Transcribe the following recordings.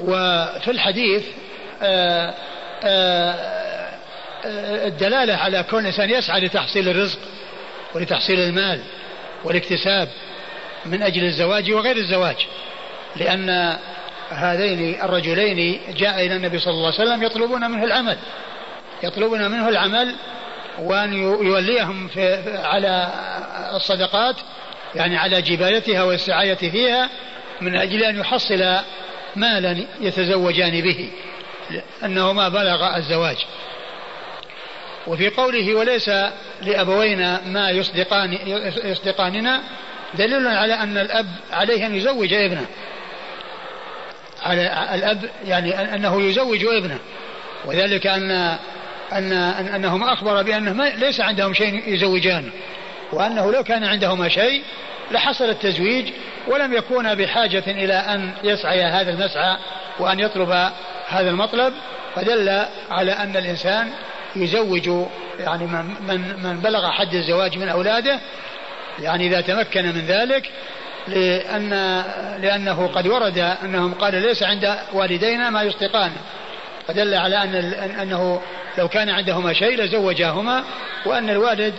وفي الحديث آآ آآ الدلالة على كون الإنسان يسعى لتحصيل الرزق ولتحصيل المال والاكتساب من أجل الزواج وغير الزواج لأن هذين الرجلين جاء إلى النبي صلى الله عليه وسلم يطلبون منه العمل يطلبون منه العمل وأن يوليهم في على الصدقات يعني على جبايتها والسعاية فيها من أجل أن يحصل مالا يتزوجان به أنه ما بلغ الزواج. وفي قوله وليس لأبوينا ما يصدقان يصدقاننا دليل على أن الأب عليه أن يزوج ابنه. على الأب يعني أنه يزوج ابنه. وذلك أن أن أنهم أخبر بأنه ليس عندهم شيء يزوجانه وأنه لو كان عندهما شيء لحصل التزويج ولم يكون بحاجة إلى أن يسعي هذا المسعى وأن يطلب هذا المطلب فدل على أن الإنسان يزوج يعني من, من, من بلغ حد الزواج من أولاده يعني إذا تمكن من ذلك لأن لأنه قد ورد أنهم قال ليس عند والدينا ما يصدقان. فدل على أن أنه لو كان عندهما شيء لزوجاهما وأن الوالد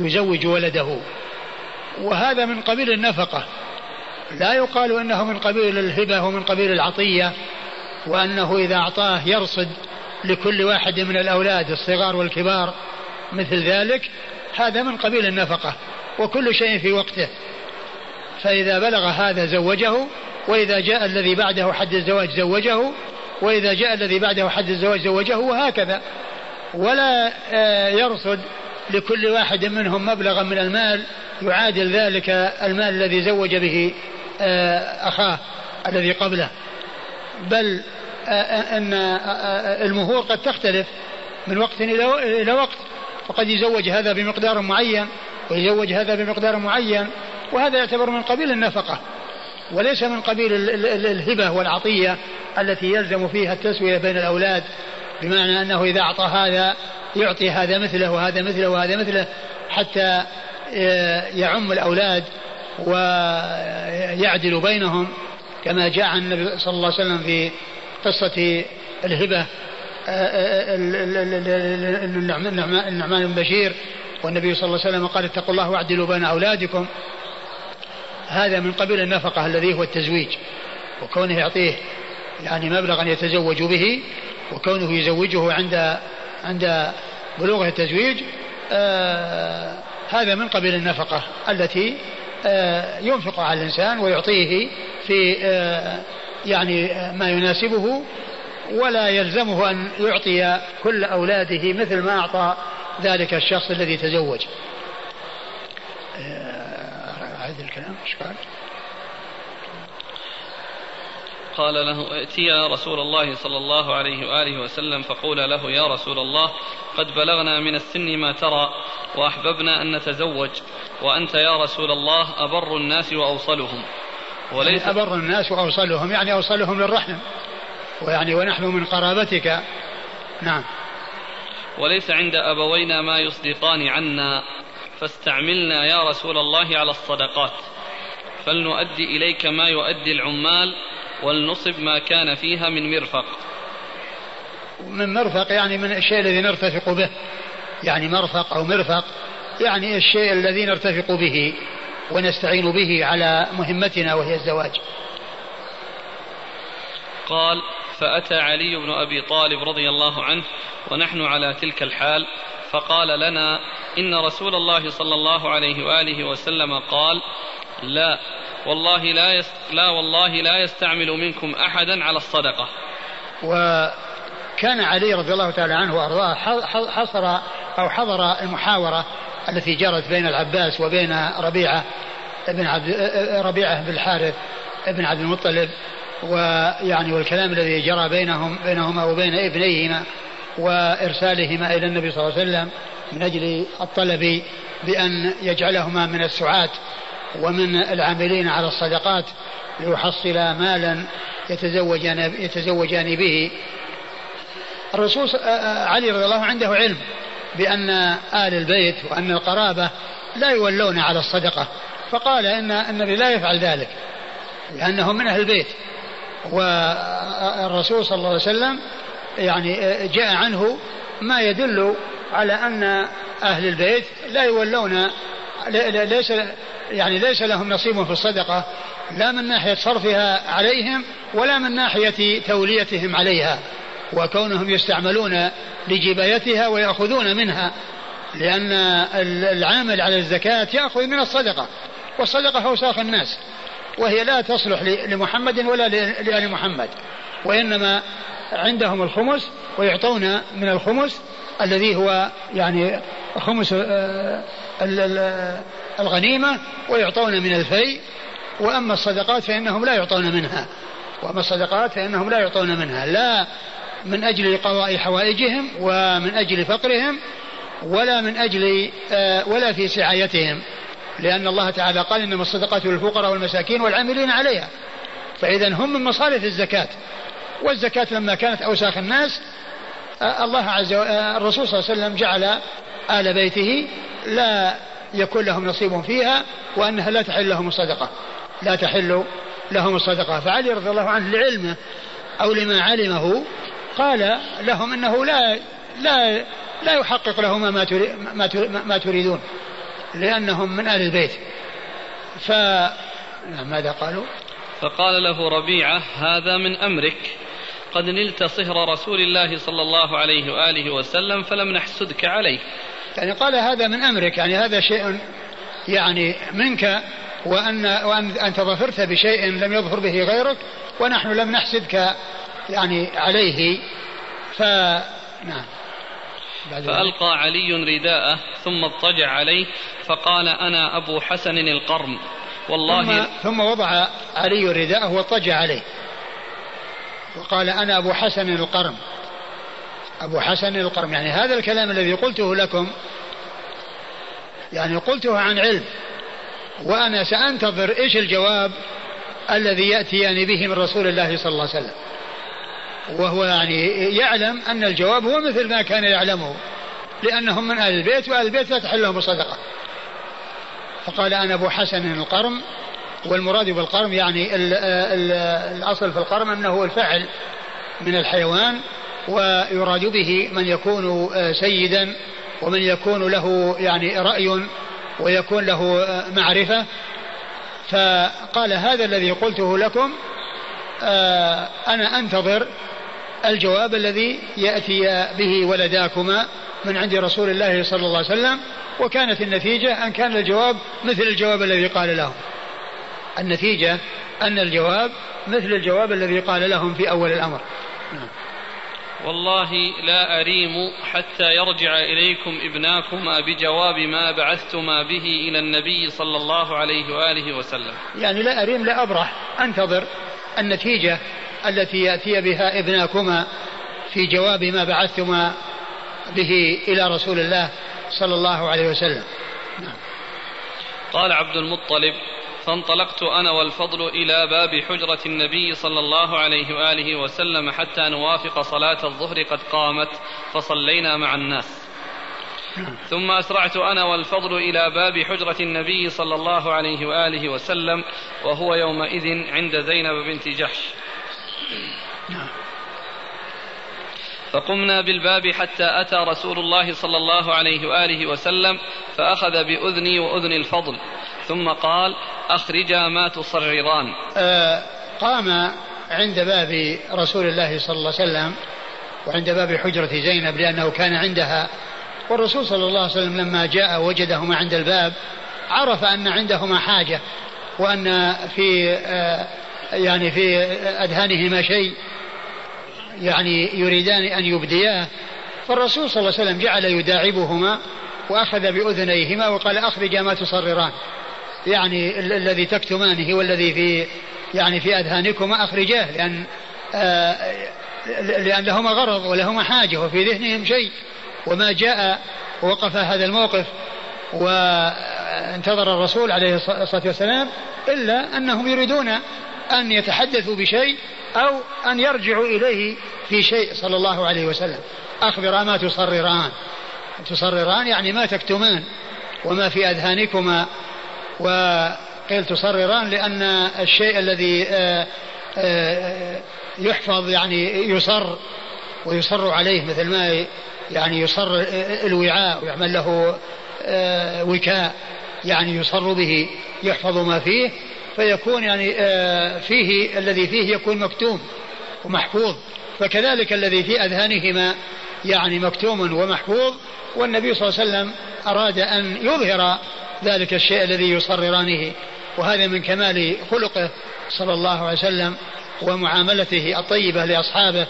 يزوج ولده. وهذا من قبيل النفقة. لا يقال إنه من قبيل الهبة ومن قبيل العطية وأنه إذا أعطاه يرصد لكل واحد من الأولاد الصغار والكبار مثل ذلك. هذا من قبيل النفقة وكل شيء في وقته. فإذا بلغ هذا زوجه وإذا جاء الذي بعده حد الزواج زوجه وإذا جاء الذي بعده حد الزواج زوجه وهكذا. ولا آه، يرصد لكل واحد منهم مبلغا من المال يعادل ذلك المال الذي زوج به آه، أخاه الذي قبله. بل آه، آه، أن المهور قد تختلف من وقت إلى وقت. وقد يزوج هذا بمقدار معين ويزوج هذا بمقدار معين وهذا يعتبر من قبيل النفقة وليس من قبيل الهبة والعطية التي يلزم فيها التسوية بين الأولاد بمعنى أنه إذا أعطى هذا يعطي هذا مثله وهذا مثله وهذا مثله حتى يعم الأولاد ويعدل بينهم كما جاء عن النبي صلى الله عليه وسلم في قصة الهبة النعمان بن بشير والنبي صلى الله عليه وسلم قال اتقوا الله واعدلوا بين أولادكم. هذا من قبيل النفقة الذي هو التزويج وكونه يعطيه يعني مبلغا يتزوج به وكونه يزوجه عند عند بلوغه التزويج آه هذا من قبيل النفقة التي آه ينفق على الإنسان ويعطيه في آه يعني ما يناسبه ولا يلزمه أن يعطي كل أولاده مثل ما أعطى ذلك الشخص الذي تزوج هذا الكلام إيش قال؟ قال له ائتيا رسول الله صلى الله عليه وآله وسلم. فقول له يا رسول الله قد بلغنا من السن ما ترى وأحببنا أن نتزوج وأنت يا رسول الله أبر الناس وأوصلهم. وليس يعني أبر الناس وأوصلهم يعني أوصلهم للرحم ويعني ونحن من قرابتك. نعم. وليس عند أبوينا ما يصدقان عنا فاستعملنا يا رسول الله على الصدقات. فلنؤدي إليك ما يؤدي العمال ولنصب ما كان فيها من مرفق. من مرفق يعني من الشيء الذي نرتفق به. يعني مرفق أو مرفق يعني الشيء الذي نرتفق به ونستعين به على مهمتنا وهي الزواج. قال فأتى علي بن أبي طالب رضي الله عنه ونحن على تلك الحال فقال لنا إن رسول الله صلى الله عليه وآله وسلم قال لا والله لا يست... لا والله لا يستعمل منكم أحدا على الصدقة. وكان علي رضي الله تعالى عنه وأرضاه حصر أو حضر المحاورة التي جرت بين العباس وبين ربيعة ابن عبد ربيعة بن الحارث ابن عبد المطلب ويعني والكلام الذي جرى بينهم بينهما وبين ابنيهما وإرسالهما إلى النبي صلى الله عليه وسلم من أجل الطلب بأن يجعلهما من السعاة ومن العاملين على الصدقات ليحصل مالا يتزوجان يتزوجان به. الرسول علي رضي الله عنده علم بأن آل البيت وأن القرابة لا يولون على الصدقة فقال إن النبي لا يفعل ذلك لأنهم من أهل البيت. والرسول صلى الله عليه وسلم يعني جاء عنه ما يدل على أن أهل البيت لا يولون ليس يعني ليس لهم نصيب في الصدقة لا من ناحية صرفها عليهم ولا من ناحية توليتهم عليها وكونهم يستعملون لجبايتها ويأخذون منها لأن العامل على الزكاة يأخذ من الصدقة والصدقة أوساخ الناس وهي لا تصلح لمحمد ولا لآل محمد وإنما عندهم الخمس ويعطون من الخمس الذي هو يعني خمس آه، الغنيمة ويعطون من الفيء وأما الصدقات فإنهم لا يعطون منها. وأما الصدقات فإنهم لا يعطون منها. لا من أجل قضاء حوائجهم ومن أجل فقرهم ولا من أجل آه، ولا في سعايتهم لأن الله تعالى قال إنما الصدقات للفقراء والمساكين والعاملين عليها. فإذا هم من مصارف الزكاة. والزكاة لما كانت أوساخ الناس الله عز وجل آه، الرسول صلى الله عليه وسلم جعل آل بيته لا يكون لهم نصيب فيها وأنها لا تحل لهم الصدقة. لا تحل لهم الصدقة. فعلي رضي الله عنه لعلمه أو لما علمه قال لهم إنه لا لا لا يحقق لهم ما ما ما تريدون لأنهم من أهل البيت. ف ماذا قالوا؟ فقال له ربيعة هذا من أمرك. قد نلت صهر رسول الله صلى الله عليه وآله وسلم فلم نحسدك عليه. يعني قال هذا من أمرك يعني هذا شيء يعني منك وان وان أنت ظفرت بشيء لم يظفر به غيرك ونحن لم نحسدك يعني عليه. ف نعم. فألقى علي رداءه ثم اضطجع عليه فقال أنا أبو حسن القرم والله ثم, ثم وضع علي رداءه واضطجع عليه. وقال أنا أبو حسن القرم. أبو حسن القرم يعني هذا الكلام الذي قلته لكم يعني قلته عن علم. وأنا سأنتظر إيش الجواب الذي يأتيان به من رسول الله صلى الله عليه وسلم. وهو يعني يعلم أن الجواب هو مثل ما كان يعلمه لأنهم من أهل البيت وأهل البيت لا تحل لهم الصدقة. فقال أنا أبو حسن القرم والمراد بالقرم يعني ال ال الأصل في القرم أنه الفعل من الحيوان ويراد به من يكون سيدا ومن يكون له يعني رأي ويكون له معرفة. فقال هذا الذي قلته لكم آه، أنا أنتظر الجواب الذي يأتي به ولداكما من عند رسول الله صلى الله عليه وسلم وكانت النتيجة أن كان الجواب مثل الجواب الذي قال لهم. النتيجة أن الجواب مثل الجواب الذي قال لهم في أول الأمر. والله لا أريم حتى يرجع إليكم ابناكما بجواب ما بعثتما به إلى النبي صلى الله عليه وآله وسلم يعني لا أريم لا أبرح أنتظر النتيجة التي يأتي بها ابناكما في جواب ما بعثتما به إلى رسول الله صلى الله عليه وسلم نعم. قال عبد المطلب فانطلقت أنا والفضل إلى باب حجرة النبي صلى الله عليه وآله وسلم حتى نوافق صلاة الظهر قد قامت فصلينا مع الناس. ثم أسرعت أنا والفضل إلى باب حجرة النبي صلى الله عليه وآله وسلم وهو يومئذ عند زينب بنت جحش فقمنا بالباب حتى أتى رسول الله صلى الله عليه وآله وسلم فأخذ بأذني وأذن الفضل ثم قال أخرجا ما تصرران آه قام عند باب رسول الله صلى الله عليه وسلم وعند باب حجرة زينب لأنه كان عندها. والرسول صلى الله عليه وسلم لما جاء وجدهما عند الباب عرف أن عندهما حاجة وأن في آه يعني في أذهانهما شيء يعني يريدان أن يبدياه. فالرسول صلى الله عليه وسلم جعل يداعبهما وأخذ بأذنيهما وقال أخرجا ما تصرران يعني الذي تكتمانه والذي في يعني في أذهانكما أخرجاه لأن آه لأن لهما غرض ولهما حاجة وفي ذهنهم شيء. وما جاء وقف هذا الموقف وانتظر الرسول عليه الصلاة والسلام إلا أنهم يريدون أن يتحدثوا بشيء أو أن يرجعوا إليه في شيء صلى الله عليه وسلم. أخبر ما تصرران. تصرران يعني ما تكتمان وما في أذهانكما وقيل تصرران لأن الشيء الذي آه، آه، يحفظ يعني يصر ويصر عليه مثل ما يعني يصر الوعاء ويعمل له آه، وكاء يعني يصر به يحفظ ما فيه فيكون يعني فيه الذي فيه يكون مكتوم ومحفوظ. فكذلك الذي في أذهانهما يعني مكتوم ومحفوظ والنبي صلى الله عليه وسلم أراد أن يظهر ذلك الشيء الذي يصررانه وهذا من كمال خلقه صلى الله عليه وسلم ومعاملته الطيبة لأصحابه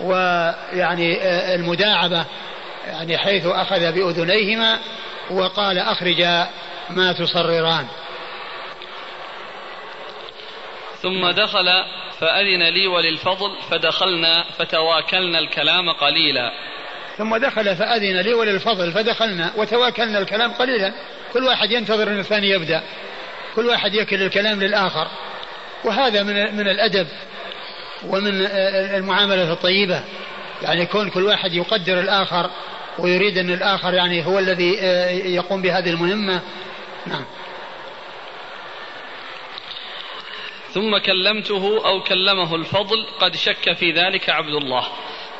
ويعني آه، المداعبة يعني حيث أخذ بأذنيهما وقال أخرج ما تصرران. ثم دخل فأذن لي وللفضل فدخلنا فتواكلنا الكلام قليلا. ثم دخل فأذن لي وللفضل فدخلنا وتواكلنا الكلام قليلا. كل واحد ينتظر أن الثاني يبدأ. كل واحد يكل الكلام للآخر. وهذا من من الأدب ومن المعاملة الطيبة. يعني يكون كل واحد يقدر الآخر ويريد أن الآخر يعني هو الذي يقوم بهذه المهمة. نعم. ثم كلمته أو كلمه الفضل قد شك في ذلك عبد الله.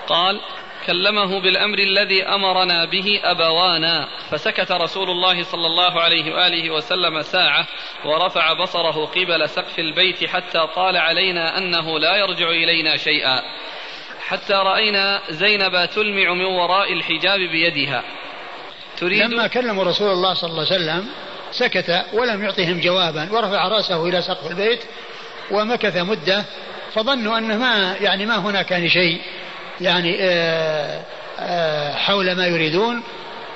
قال كلمه بالأمر الذي أمرنا به أبوانا. فسكت رسول الله صلى الله عليه وآله وسلم ساعة ورفع بصره قبل سقف البيت حتى طال علينا أنه لا يرجع إلينا شيئا. حتى رأينا زينب تلمع من وراء الحجاب بيدها. تريد لما كلموا رسول الله صلى الله عليه وسلم سكت ولم يعطهم جوابا ورفع رأسه إلى سقف البيت ومكث مدة فظنوا أنه ما يعني ما هناك يعني شيء. يعني آه، آه، حول ما يريدون.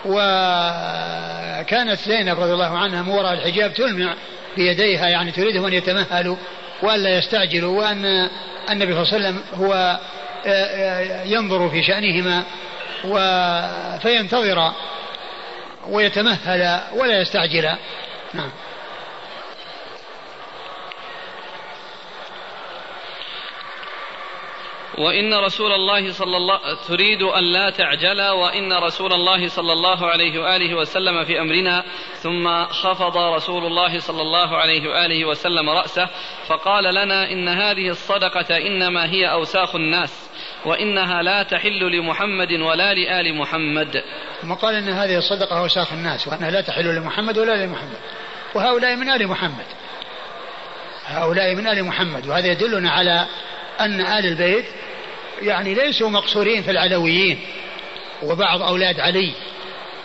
وكانت زينب رضي الله عنها من وراء الحجاب تلمع بيديها يعني تريدهم أن يتمهلوا وألا يستعجلوا وأن النبي صلى الله عليه وسلم هو آه، ينظر في شأنهما فينتظر ويتمهل ولا يستعجل. نعم. وإن رسول الله صلى الله تريد أن لا تعجل وإن رسول الله صلى الله عليه وآله وسلم في أمرنا ثم خفض رسول الله صلى الله عليه وآله وسلم رأسه فقال لنا إن هذه الصدقة إنما هي أوساخ الناس وإنها لا تحل لمحمد ولا لآل محمد. ثم قال إن هذه الصدقة أوساخ الناس وأنها لا تحل لمحمد ولا لمحمد وهؤلاء من آل محمد. هؤلاء من آل محمد وهذا يدلنا على أن آل البيت يعني ليسوا مقصورين في العلويين وبعض أولاد علي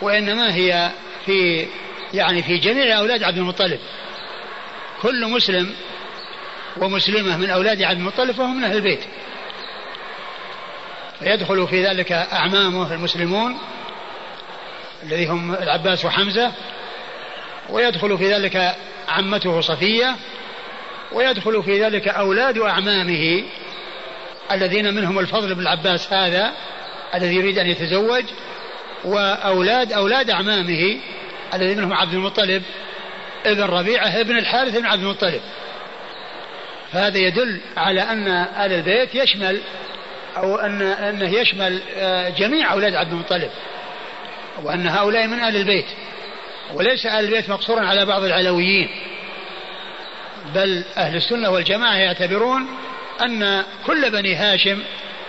وإنما هي في يعني في جميع أولاد عبد المطلب. كل مسلم ومسلمة من أولاد عبد المطلب فهم من أهل البيت. فيدخل في ذلك أعمامه المسلمون الذي هم العباس وحمزة ويدخل في ذلك عمته صفية ويدخل في ذلك أولاد أعمامه. الذين منهم الفضل بن العباس هذا الذي يريد أن يتزوج وأولاد أولاد أعمامه الذي منهم عبد المطلب ابن ربيعة ابن الحارث بن عبد المطلب. فهذا يدل على أن آل البيت يشمل أو أن أنه يشمل آه، جميع أولاد عبد المطلب وأن هؤلاء من آل البيت. وليس آل البيت مقصورا على بعض العلويين بل أهل السنة والجماعة يعتبرون أن كل بني هاشم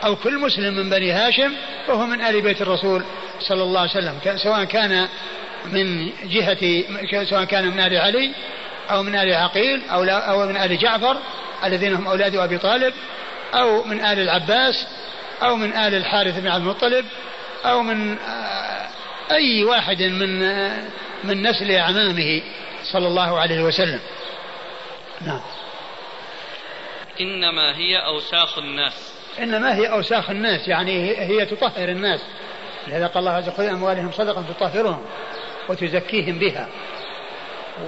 أو كل مسلم من بني هاشم فهو من آل بيت الرسول صلى الله عليه وسلم. سواء كان من جهة سواء كان من آل علي أو من آل عقيل أو, لا أو من آل جعفر الذين هم أولاد أبي طالب أو من آل العباس أو من آل الحارث بن عبد المطلب أو من آه، أي واحد من آه، من نسل أعمامه صلى الله عليه وسلم. نعم. إنما هي أوساخ الناس. إنما هي أوساخ الناس يعني هي تطهر الناس. لهذا قال الله عز وجل أموالهم صدقة تطهرهم وتزكيهم بها.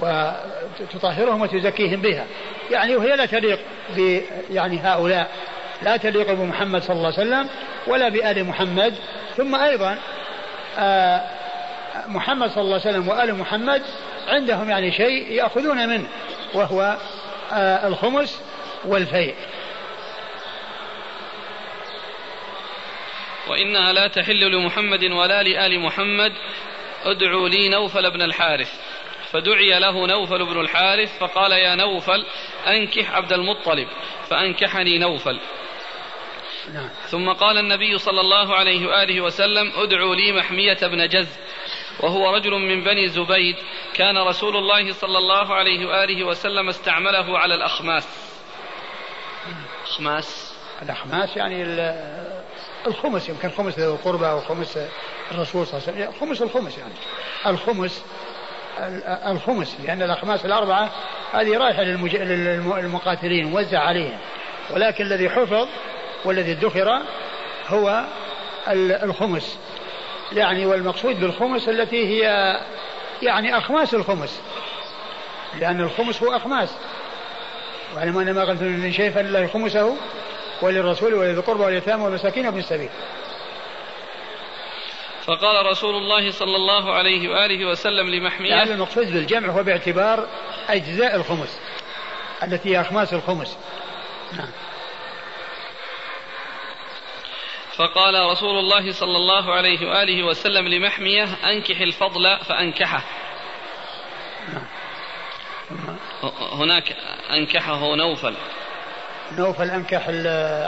وتطهرهم وتزكيهم بها. يعني وهي لا تليق ب يعني هؤلاء لا تليق بمحمد صلى الله عليه وسلم ولا بآل محمد. ثم أيضا آه، محمد صلى الله عليه وسلم وآل محمد عندهم يعني شيء يأخذون منه وهو آه، الخمس والفيء. وإنها لا تحل لمحمد ولا لآل محمد. ادعوا لي نوفل بن الحارث. فدعي له نوفل بن الحارث فقال يا نوفل أنكح عبد المطلب فأنكحني نوفل. نعم. ثم قال النبي صلى الله عليه وآله وسلم ادعوا لي محمية بن جز وهو رجل من بني زبيد. كان رسول الله صلى الله عليه وآله وسلم استعمله على الأخماس. أخماس الأخماس يعني الخمس يمكن خمس ذو القربى وخمس الرسول صلى الله عليه وسلم. خمس الخمس يعني. الخمس الخمس لأن الأخماس الأربعة هذه رايحة للمقاتلين موزع عليهم. ولكن الذي حفظ والذي ادخر هو الخمس. يعني والمقصود بالخمس التي هي يعني أخماس الخمس. لأن الخمس هو أخماس. واعلموا أن ما قلت من شيء فلله خمسه وللرسول ولذي القربى واليتامى والمساكين وابن السبيل. فقال رسول الله صلى الله عليه وآله وسلم لمحمية هذا المقصود بالجمع هو باعتبار أجزاء الخمس التي هي أخماس الخمس. نعم. فقال رسول الله صلى الله عليه وآله وسلم لمحمية أنكح الفضل فأنكحه. نعم. هناك أنكحه نوفل. نوفل أنكح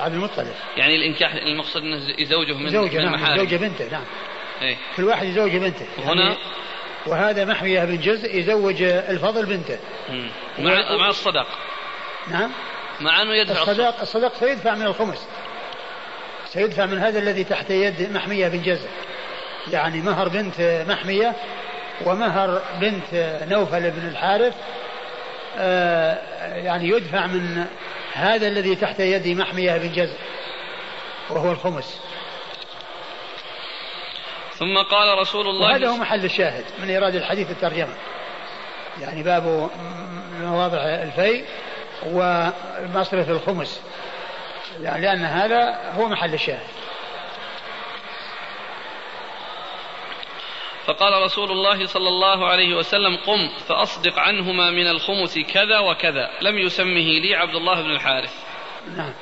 عبد المطلب. يعني الإنكاح المقصود أنه يزوجه من زوجة من نعم زوجة بنته نعم. إيه؟ كل واحد يزوج بنته. هنا يعني وهذا محمية بن جزء يزوج الفضل بنته. مع مع الصدق نعم. مع أنه يدفع الصدق الصدق سيدفع من الخمس. سيدفع من هذا الذي تحت يد محمية بن جزء يعني مهر بنت محمية ومهر بنت نوفل بن الحارث يعني يدفع من هذا الذي تحت يد محمية بن جزء وهو الخمس. ثم قال رسول الله وهذا هو محل الشاهد من إيراد الحديث الترجمة يعني باب مواضع الفيء ومصرف الخمس. يعني لأن هذا هو محل الشاهد. فقال رسول الله صلى الله عليه وسلم قم فأصدق عنهما من الخمس كذا وكذا لم يسمه لي عبد الله بن الحارث نعم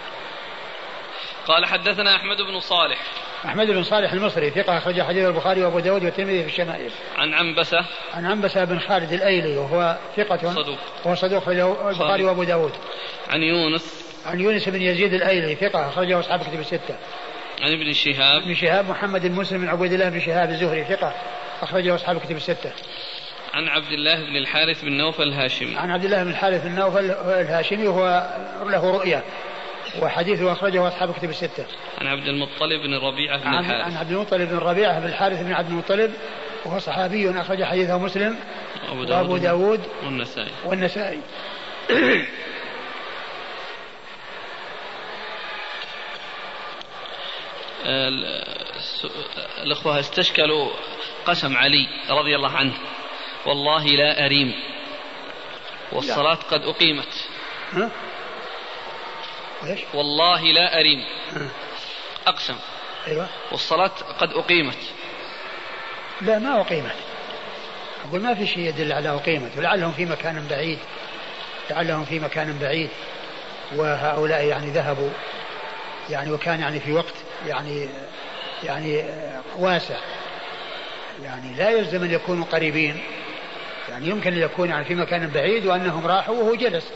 قال حدثنا أحمد بن صالح أحمد بن صالح المصري ثقة أخرج حديث البخاري وأبو داود والترمذي في الشمائل. عن عنبسة. عن عنبسة بن خالد الأيلي وهو ثقة صدوق. وهو صدوق البخاري وأبو داود. عن يونس. عن يونس بن يزيد الأيلي ثقة أخرجه أصحاب كتب الستة. عن ابن شهاب. ابن شهاب محمد بن مسلم بن عبيد الله بن شهاب الزهري ثقة أخرجه أصحاب كتب الستة. عن عبد الله بن الحارث بن نوفل الهاشمي. عن عبد الله بن الحارث بن نوفل الهاشمي وهو له رؤية وحديثه أخرجه أصحاب كتب الستة. عن عبد المطلب بن ربيعة بن الحارث. عن عبد المطلب بن ربيعة بن الحارث بن عبد المطلب وهو صحابي أخرج حديثه مسلم وأبو داود, وأبو داود والنسائي. والنسائي. الأخوة استشكلوا قسم علي رضي الله عنه. والله لا أريم. والصلاة قد أقيمت. ها؟ إيش؟ والله لا أريم. أقسم. أيوة. والصلاة قد أقيمت. لا ما أقيمت. أقول ما في شيء يدل على أقيمت. ولعلهم في مكان بعيد. لعلهم في مكان بعيد. وهؤلاء يعني ذهبوا. يعني وكان يعني في وقت يعني يعني واسع. يعني لا يلزم أن يكونوا قريبين. يعني يمكن أن يكون يعني في مكان بعيد وأنهم راحوا وهو جلس.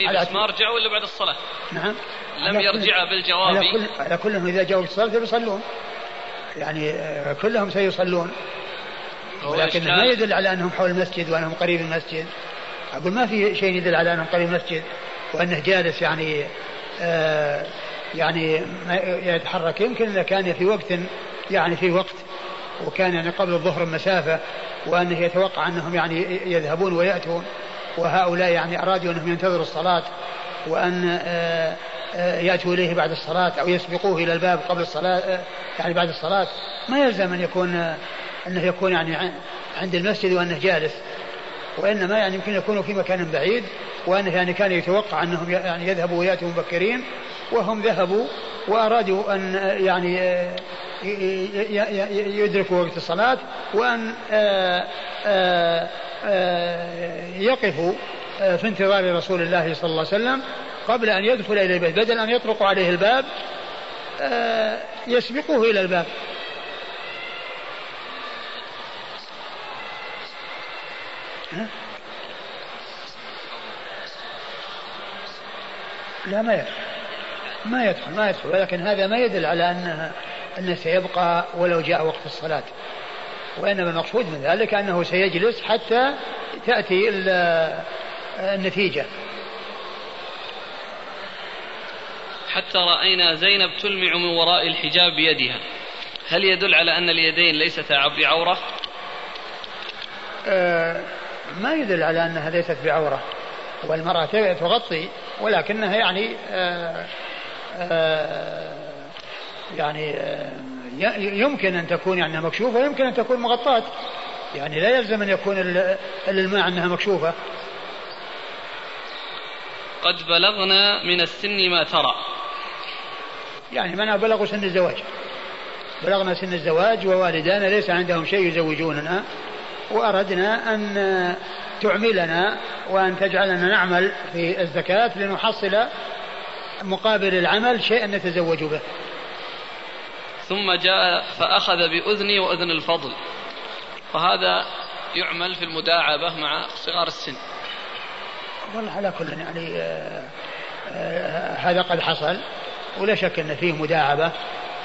إيه بس ما رجعوا إلا بعد الصلاة. نعم. لم يرجع بالجواب. على, كل على كلهم إذا جاءوا الصلاه فيصلون. يعني آه، كلهم سيصلون. ولكن ما يدل على أنهم حول المسجد وأنهم قريب المسجد. أقول ما في شيء يدل على أنهم قريب المسجد. وأنه جالس يعني آه يعني يتحرك. يمكن إذا كان في وقت يعني في وقت وكان يعني قبل الظهر مسافه وأنه يتوقع أنهم يعني يذهبون ويأتون وهؤلاء يعني أرادوا أنهم ينتظروا الصلاة وأن آه، آه، يأتوا إليه بعد الصلاة أو يسبقوه إلى الباب قبل الصلاة آه، يعني بعد الصلاة. ما يلزم أن يكون أنه يكون يعني عند المسجد وأنه جالس وإنما يعني يمكن يكونوا في مكان بعيد وأنه يعني كان يتوقع أنهم يعني يذهبوا ويأتوا مبكرين وهم ذهبوا وأرادوا أن يعني يدركوا وقت الصلاة وأن يقفوا في انتظار رسول الله صلى الله عليه وسلم قبل أن يدخل إلى البيت بدل أن يطرقوا عليه الباب يسبقوه إلى الباب. لا ما يدخل ما يدخل ما يدخل. ولكن هذا ما يدل على أنه أنه سيبقى ولو جاء وقت الصلاة. وإنما المقصود من ذلك أنه سيجلس حتى تأتي النتيجة. حتى رأينا زينب تلمع من وراء الحجاب بيدها. هل يدل على أن اليدين ليستا بعورة آه ما يدل على أنها ليست بعورة. والمرأة تغطي ولكنها يعني آه يعني آه يمكن أن تكون يعني مكشوفة ويمكن أن تكون مغطاة. يعني لا يلزم أن يكون الماء أنها مكشوفة. قد بلغنا من السن ما ترى. يعني من بلغوا سن الزواج. بلغنا سن الزواج ووالدانا ليس عندهم شيء يزوجوننا. وأردنا أن تعملنا وأن تجعلنا نعمل في الزكاة لنحصل مقابل العمل شيئا نتزوج به. ثم جاء فأخذ بأذني وأذن الفضل. وهذا يعمل في المداعبة مع صغار السن. والله على كل يعني آه آه هذا قد حصل. ولا شك إن فيه مداعبة.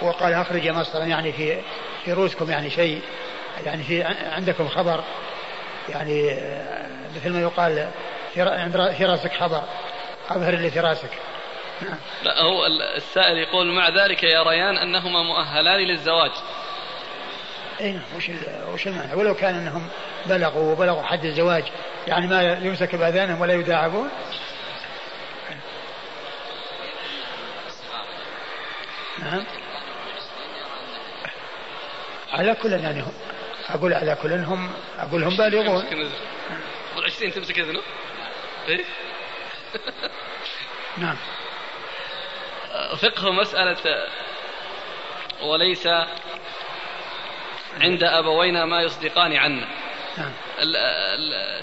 وقال أخرج مصرا يعني في في روسكم يعني شيء يعني في عندكم خبر. يعني آه، مثل ما يقال في رأسك خبر. أظهر اللي في رأسك. لا هو السائل يقول مع ذلك يا ريان أنهما مؤهلان للزواج. اي نعم وش وش المعنى؟ ولو كان أنهم بلغوا وبلغوا حد الزواج يعني ما يمسك بأذانهم ولا يداعبون؟ نعم. على كل يعني هم أقول على كل هم أقول هم بالغون. قول 20 تمسك أذنه؟ إيه؟ نعم. فقه مسألة وليس عند أبوينا ما يصدقان عنا. نعم.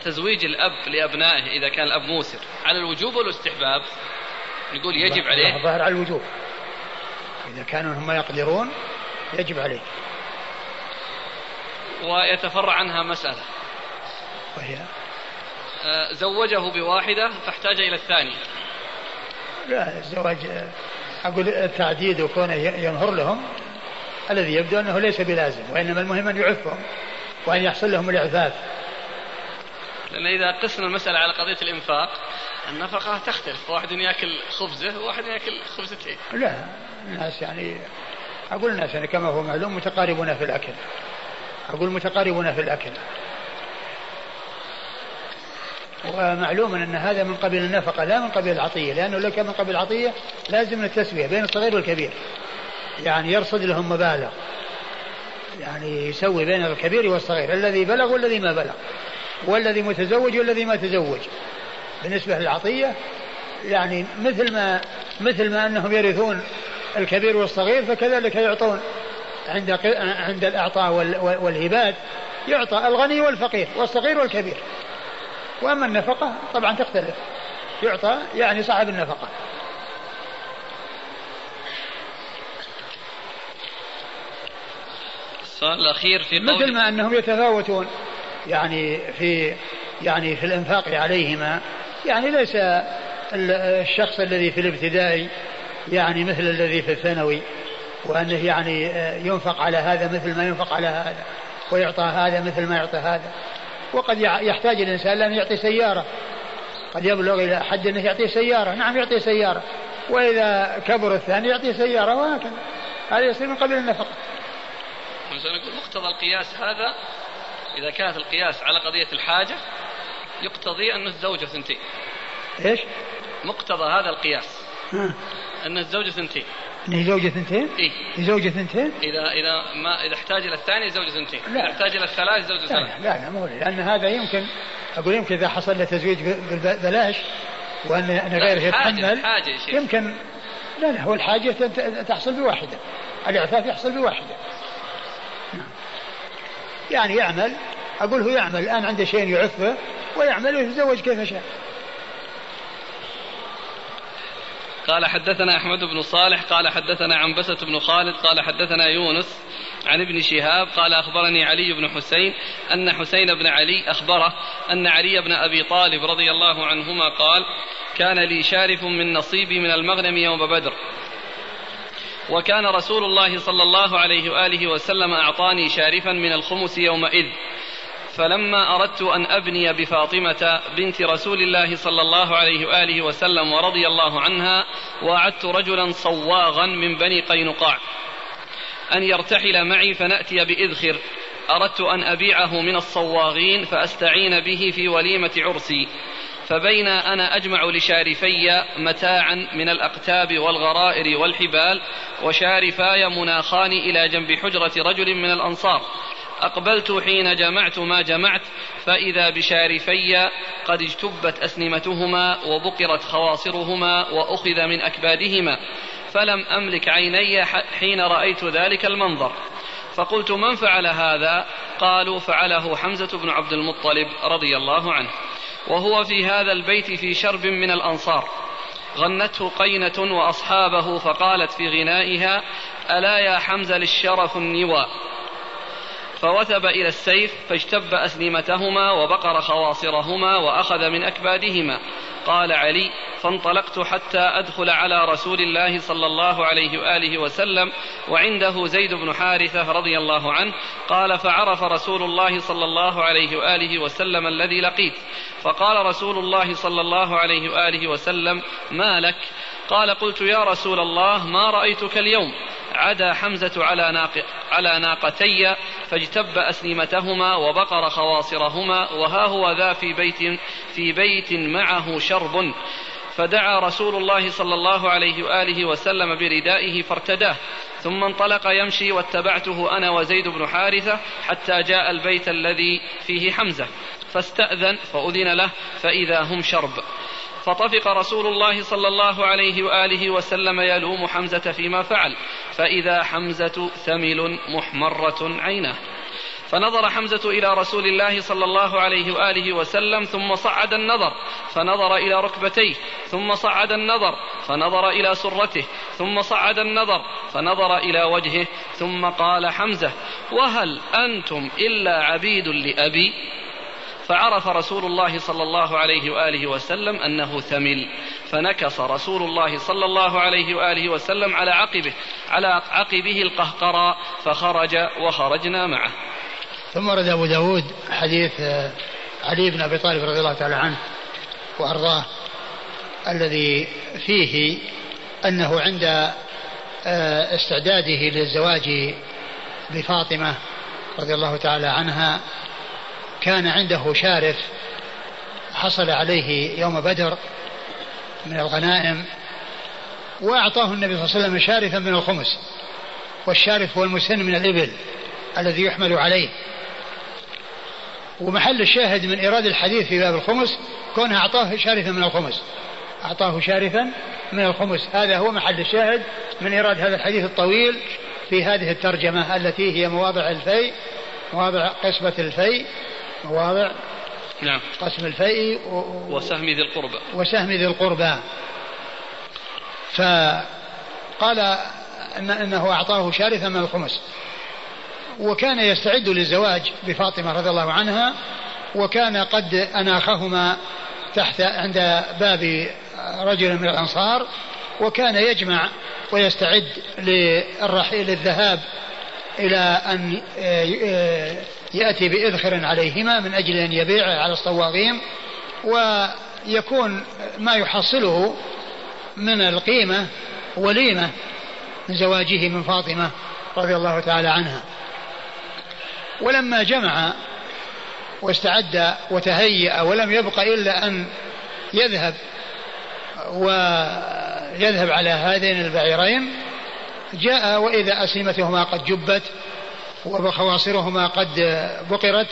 تزويج الأب لأبنائه إذا كان الأب موسر. على الوجوب والاستحباب؟ نقول يجب عليه. ظاهر على الوجوب. إذا كانوا هم يقدرون يجب عليه. ويتفرع عنها مسألة. وهي؟ آه، زوجه بواحدة فاحتاج إلى الثانية. لا الزواج أقول التعديد وكونه ينهر لهم الذي يبدو أنه ليس بلازم وإنما المهم أن يعفهم وأن يحصل لهم الإعفاف. لأن إذا قسنا المسألة على قضية الإنفاق النفقة تختلف واحد يأكل خبزة وواحد يأكل خبزتين لا الناس يعني أقول الناس يعني كما هو معلوم متقاربون في الأكل. أقول متقاربون في الأكل. ومعلوم أن هذا من قبيل النفقة لا من قبيل العطية لأنه لو كان من قبيل العطية لازم التسوية بين الصغير والكبير. يعني يرصد لهم مبالغ. يعني يسوي بين الكبير والصغير الذي بلغ والذي ما بلغ والذي متزوج والذي ما تزوج. بالنسبة للعطية يعني مثل ما مثل ما أنهم يرثون الكبير والصغير فكذلك يعطون. عند عند الإعطاء والهبات يعطى الغني والفقير والصغير والكبير. وأما النفقة طبعا تختلف. يعطى يعني صاحب النفقة. السؤال الأخير في قول مثل ما أنهم يتفاوتون يعني في يعني في الإنفاق عليهما يعني ليس الشخص الذي في الابتدائي يعني مثل الذي في الثانوي وأنه يعني ينفق على هذا مثل ما ينفق على هذا ويعطى هذا مثل ما يعطى هذا. وقد يحتاج الإنسان لأن يعطي سيارة. قد يبلغ إلى حد أنه يعطي سيارة. نعم يعطي سيارة. وإذا كبر الثاني يعطي سيارة وهكذا. هذا يصير من قبل النفقة نقول مقتضى القياس هذا إذا كانت القياس على قضية الحاجة يقتضي أن الزوجة ثنتين. إيش؟ مقتضى هذا القياس. أن الزوجة ثنتين. أنه زوجة ثنتين؟ إيه زوجة ثنتين؟ إذا إذا ما إذا احتاج إلى الثاني زوجة ثنتين، لا. إذا احتاج إلى الثلاث زوجة ثلاث. لا لا, لا مو لأن هذا يمكن أقول يمكن إذا حصل له تزويج ببلاش وأن أن غيره يتحمل حاجة يمكن لا لا هو الحاجة تحصل بواحدة الإعفاف يحصل بواحدة. يعني يعمل أقول هو يعمل الآن عنده شيء يعفه ويعمل ويتزوج كيف شاء قال حدثنا أحمد بن صالح قال حدثنا عنبسة بن خالد قال حدثنا يونس عن ابن شهاب قال أخبرني علي بن حسين أن حسين بن علي أخبره أن علي بن أبي طالب رضي الله عنهما قال كان لي شارف من نصيبي من المغنم يوم بدر. وكان رسول الله صلى الله عليه وآله وسلم أعطاني شارفا من الخمس يومئذ. فلما أردت أن أبني بفاطمة بنت رسول الله صلى الله عليه وآله وسلم ورضي الله عنها وأعدت رجلا صواغا من بني قينقاع. أن يرتحل معي فنأتي بإذخر. أردت أن أبيعه من الصواغين فأستعين به في وليمة عرسي. فبين أنا أجمع لشارفي متاعا من الأقتاب والغرائر والحبال وشارفاي مناخان إلى جنب حجرة رجل من الأنصار. أقبلت حين جمعت ما جمعت فإذا بشارفي قد اجتبت أسنمتهما وبقرت خواصرهما وأخذ من أكبادهما فلم أملك عيني حين رأيت ذلك المنظر. فقلت من فعل هذا؟ قالوا فعله حمزة بن عبد المطلب رضي الله عنه. وهو في هذا البيت في شرب من الأنصار. غنته قينة وأصحابه فقالت في غنائها ألا يا حمزة للشرف النوى؟ فوثب إلى السيف فاجتب أسلمتهما وبقر خواصرهما وأخذ من أكبادهما. قال علي فانطلقت حتى أدخل على رسول الله صلى الله عليه وآله وسلم وعنده زيد بن حارثة رضي الله عنه قال فعرف رسول الله صلى الله عليه وآله وسلم الذي لقيت. فقال رسول الله صلى الله عليه وآله وسلم ما لك؟ قال قلت يا رسول الله ما رأيتك اليوم؟ عدا حمزة على, ناق على ناقتي فاجتب أسلمتهما وبقر خواصرهما وها هو ذا في بيت في بيت معه شرب. فدعا رسول الله صلى الله عليه وآله وسلم بردائه فارتداه. ثم انطلق يمشي واتبعته أنا وزيد بن حارثة حتى جاء البيت الذي فيه حمزة. فاستأذن فأذن له فإذا هم شرب. فطفق رسول الله صلى الله عليه وآله وسلم يلوم حمزة فيما فعل فإذا حمزة ثمل محمرة عيناه فنظر حمزة إلى رسول الله صلى الله عليه وآله وسلم ثم صعد النظر فنظر إلى ركبتيه ثم صعد النظر فنظر إلى سرته ثم صعد النظر فنظر إلى وجهه ثم قال حمزة وهل أنتم إلا عبيد لأبي؟ فعرف رسول الله صلى الله عليه وآله وسلم أنه ثمل فنكص رسول الله صلى الله عليه وآله وسلم على عقبه على عقبه القهقرى فخرج وخرجنا معه. ثم ورد أبو داود حديث آه، علي بن أبي طالب رضي الله تعالى عنه وأرضاه الذي فيه أنه عند آه، استعداده للزواج بفاطمة رضي الله تعالى عنها كان عنده شارف حصل عليه يوم بدر من الغنائم وأعطاه النبي صلى الله عليه وسلم شارفا من الخمس والشارف هو المسن من الإبل الذي يحمل عليه. ومحل الشاهد من إيراد الحديث في باب الخمس كونه أعطاه شارفا من الخمس. أعطاه شارفا من الخمس. هذا هو محل الشاهد من إيراد هذا الحديث الطويل في هذه الترجمة التي هي مواضع الفي مواضع قسمة الفي. مواضع نعم. قسم الفيء و... وسهم ذي القربى. وسهم ذي القربى. فقال إن إنه أعطاه شارثا من الخمس. وكان يستعد للزواج بفاطمة رضي الله عنها وكان قد أناخهما تحت عند باب رجل من الأنصار وكان يجمع ويستعد للرحيل الذهاب إلى أن يأتي بإذخر عليهما من أجل أن يبيعه على الصواغين ويكون ما يحصله من القيمة وليمة من زواجه من فاطمة رضي الله تعالى عنها. ولما جمع واستعد وتهيأ ولم يبق إلا أن يذهب ويذهب على هذين البعيرين جاء وإذا أسلمتهما قد جبت وخواصرهما قد بقرت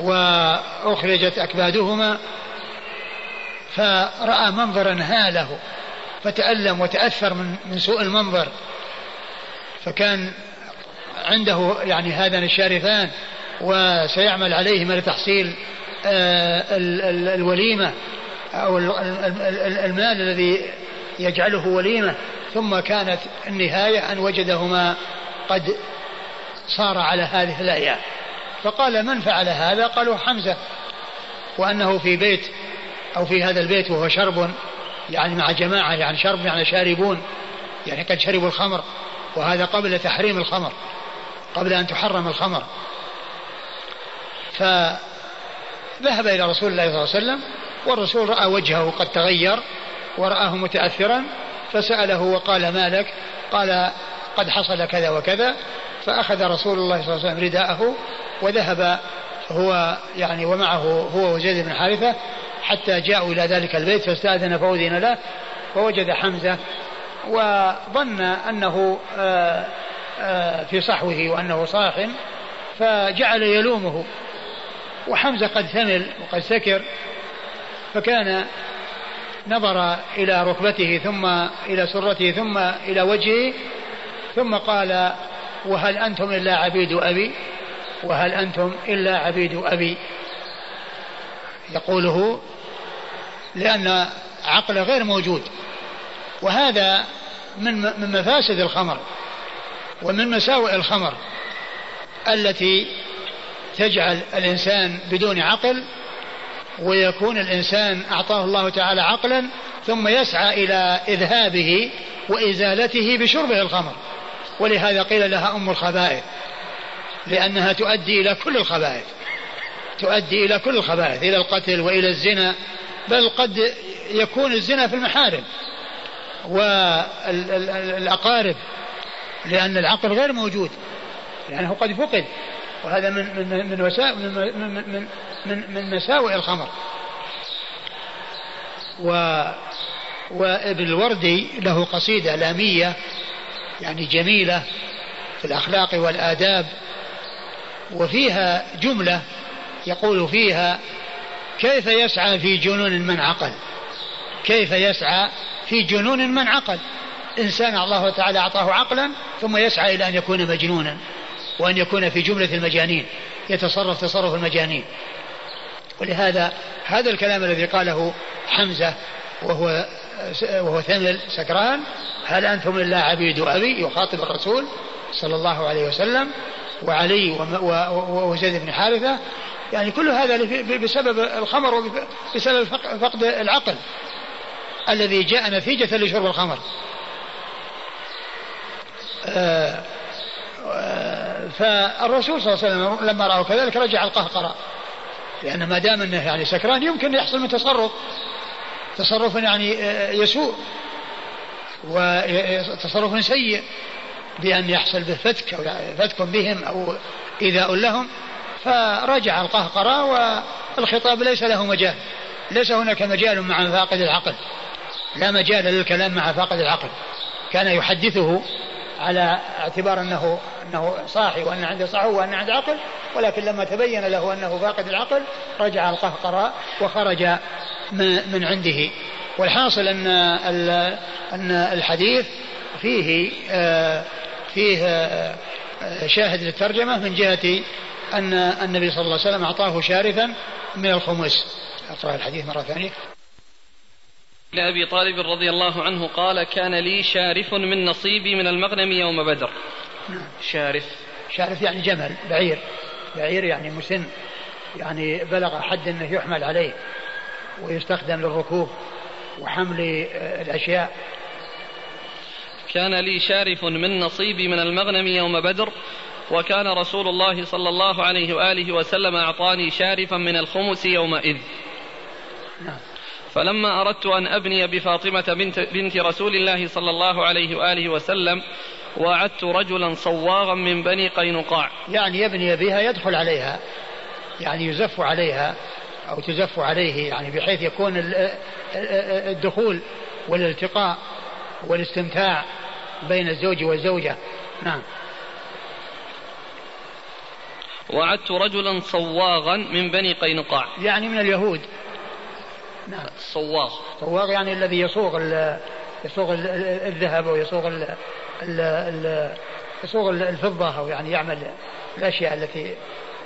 وأخرجت أكبادهما فرأى منظرا هاله فتألم وتأثر من من سوء المنظر. فكان عنده يعني هذان الشارفان وسيعمل عليهما لتحصيل آه، الوليمة أو المال الذي يجعله وليمة. ثم كانت النهاية أن وجدهما قد صار على هذه الأيام فقال من فعل هذا؟ قالوا حمزة. وأنه في بيت أو في هذا البيت وهو شرب يعني مع جماعة يعني شرب يعني شاربون. يعني قد شربوا الخمر. وهذا قبل تحريم الخمر قبل أن تحرم الخمر. فذهب إلى رسول الله صلى الله عليه وسلم والرسول رأى وجهه قد تغير ورآه متأثرا فسأله وقال ما لك؟ قال قد حصل كذا وكذا. فأخذ رسول الله صلى الله عليه وسلم رداءه وذهب هو يعني ومعه هو وزيد بن حارثة حتى جاءوا إلى ذلك البيت فاستأذن فأذن له فوجد حمزة وظن أنه آه، آه، في صحوه وأنه صاح فجعل يلومه. وحمزة قد ثمل وقد سكر فكان نظر إلى ركبته ثم إلى سرته ثم إلى وجهه ثم قال وهل أنتم إلا عبيد أبي؟ وهل أنتم إلا عبيد أبي؟ يقوله لأن عقله غير موجود. وهذا من من مفاسد الخمر ومن مساوئ الخمر التي تجعل الإنسان بدون عقل ويكون الإنسان أعطاه الله تعالى عقلا ثم يسعى إلى إذهابه وإزالته بشربه الخمر. ولهذا قيل لها أم الخبائث لأنها تؤدي إلى كل الخبائث تؤدي إلى كل الخبائث إلى القتل وإلى الزنا بل قد يكون الزنا في المحارم والأقارب لأن العقل غير موجود لأنه قد فقد وهذا من من من من من من, من مساوئ الخمر. و وابن الوردي له قصيدة لامية يعني جميلة في الأخلاق والآداب وفيها جملة يقول فيها كيف يسعى في جنون من عقل؟ كيف يسعى في جنون من عقل؟ إنسان الله تعالى أعطاه عقلا ثم يسعى إلى أن يكون مجنونا وأن يكون في جملة المجانين يتصرف تصرف المجانين. ولهذا هذا الكلام الذي قاله حمزة وهو وهو ثمل سكران هل أنتم إلا عبيد أبي؟ يخاطب الرسول صلى الله عليه وسلم وعلي وزيد بن حارثة. يعني كل هذا بسبب الخمر وبسبب فقد العقل الذي جاء نتيجة لشرب الخمر. آه، فالرسول صلى الله عليه وسلم لما رأوا كذلك رجع القهقرة لأن ما دام أنه يعني سكران يمكن يحصل من تصرف. تصرف يعني آه، يسوء. وتصرف سيء بأن يحصل به فتك أو فتك بهم أو إيذاء لهم. فرجع القهقرة والخطاب ليس له مجال. ليس هناك مجال مع فاقد العقل. لا مجال للكلام مع فاقد العقل. كان يحدثه على اعتبار انه أنه صاحي وأن عنده صحو وأن عنده عقل ولكن لما تبين له أنه فاقد العقل رجع القهقرة وخرج من عنده. والحاصل أن أن الحديث فيه آه، فيه آه، شاهد للترجمة من جهة أن النبي صلى الله عليه وسلم أعطاه شارفا من الخمس. أقرأ الحديث مرة ثانية. لأبي طالب رضي الله عنه قال كان لي شارف من نصيبي من المغنم يوم بدر. شارف. شارف يعني جمل بعير. بعير يعني مسن. يعني بلغ حد أنه يحمل عليه ويستخدم للركوب وحمل الأشياء. كان لي شارف من نصيبي من المغنم يوم بدر وكان رسول الله صلى الله عليه وآله وسلم أعطاني شارفا من الخمس يومئذ. نعم. فلما أردت أن أبني بفاطمة بنت, بنت رسول الله صلى الله عليه وآله وسلم وعدت رجلا صواغا من بني قينقاع. يعني يبني بها يدخل عليها يعني يزف عليها أو تزف عليه يعني بحيث يكون الدخول والالتقاء والاستمتاع بين الزوج والزوجة. نعم. وعدت رجلا صواغا من بني قينقاع. يعني من اليهود. نعم. الصواغ الصواغ يعني الذي يصوغ يصوغ الذهب أو يصوغ ال ال يصوغ الفضة أو يعني يعمل الأشياء التي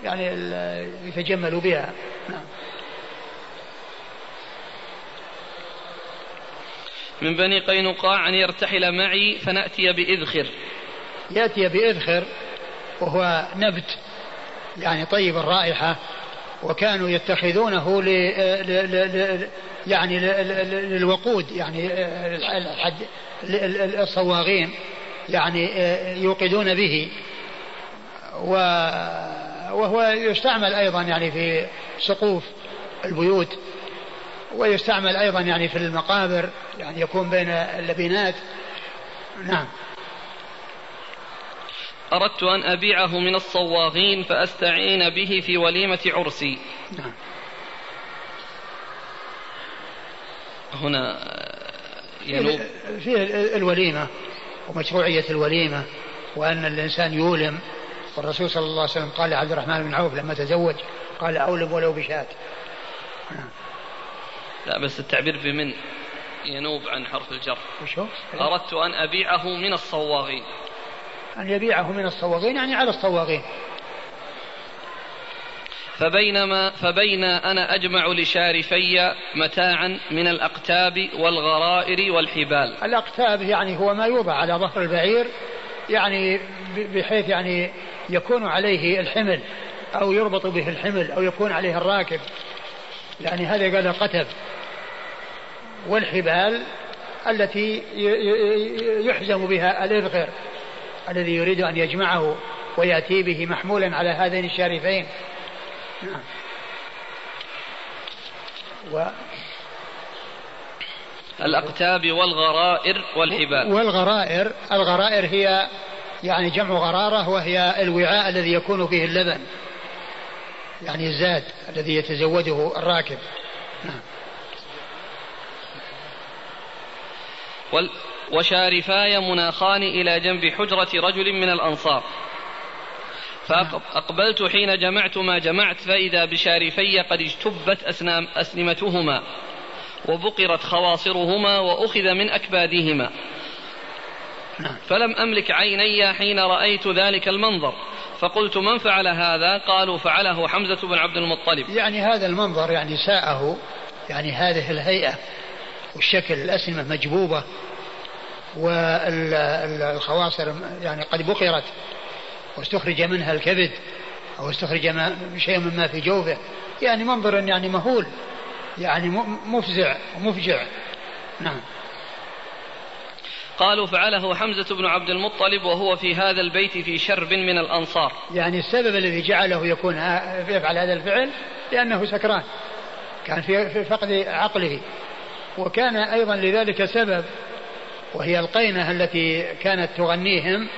يعني يتجمل بها. نعم. من بني قينقاع أن يرتحل معي فنأتي بإذخر. يأتي بإذخر وهو نبت يعني طيب الرائحة. وكانوا يتخذونه ل يعني للوقود يعني الصواغين يعني يوقدون به. وهو يستعمل أيضا يعني في سقوف البيوت ويستعمل أيضا يعني في المقابر يعني يكون بين اللبنات نعم. أردت أن أبيعه من الصواغين فأستعين به في وليمة عرسي. نعم هنا ينوب. فيه الوليمة ومشروعية الوليمة وأن الإنسان يولم. والرسول صلى الله عليه وسلم قال لعبد الرحمن بن عوف لما تزوج قال أولم ولو بشاة. لا بس التعبير بمن؟ ينوب عن حرف الجر. وشو؟ أردت أن أبيعه من الصواغين. أن يبيعه من الصواغين يعني على الصواغين. فبينما فبين أنا أجمع لشارفي متاعا من الأقتاب والغرائر والحبال. الأقتاب يعني هو ما يوضع على ظهر البعير يعني بحيث يعني يكون عليه الحمل أو يربط به الحمل أو يكون عليه الراكب. يعني هذا قال قتب والحبال التي يحزم بها الإذخر الذي يريد أن يجمعه ويأتي به محمولا على هذين الشارفين نعم و الأقتاب والغرائر والحبال. والغرائر الغرائر هي يعني جمع غرارة وهي الوعاء الذي يكون فيه اللبن يعني الزاد الذي يتزوده الراكب. نعم. وشارفاي مناخان إلى جنب حجرة رجل من الأنصار. فأقبلت حين جمعت ما جمعت فإذا بشارفي قد اجتبت أسنام أسنمتهما وبقرت خواصرهما وأخذ من أكبادهما. فلم أملك عيني حين رأيت ذلك المنظر. فقلت من فعل هذا؟ قالوا فعله حمزة بن عبد المطلب. يعني هذا المنظر يعني ساءه يعني هذه الهيئة والشكل الأسنمة مجبوبة والخواصر يعني قد بقرت واستخرج منها الكبد أو استخرج شيء مما في جوفه. يعني منظر يعني مهول يعني مفزع ومفجع نعم. قالوا فعله حمزة بن عبد المطلب وهو في هذا البيت في شرب من الأنصار. يعني السبب الذي جعله يكون يفعل هذا الفعل لأنه سكران. كان في فقد عقله. وكان أيضا لذلك سبب وهي القينة التي كانت تغنيهم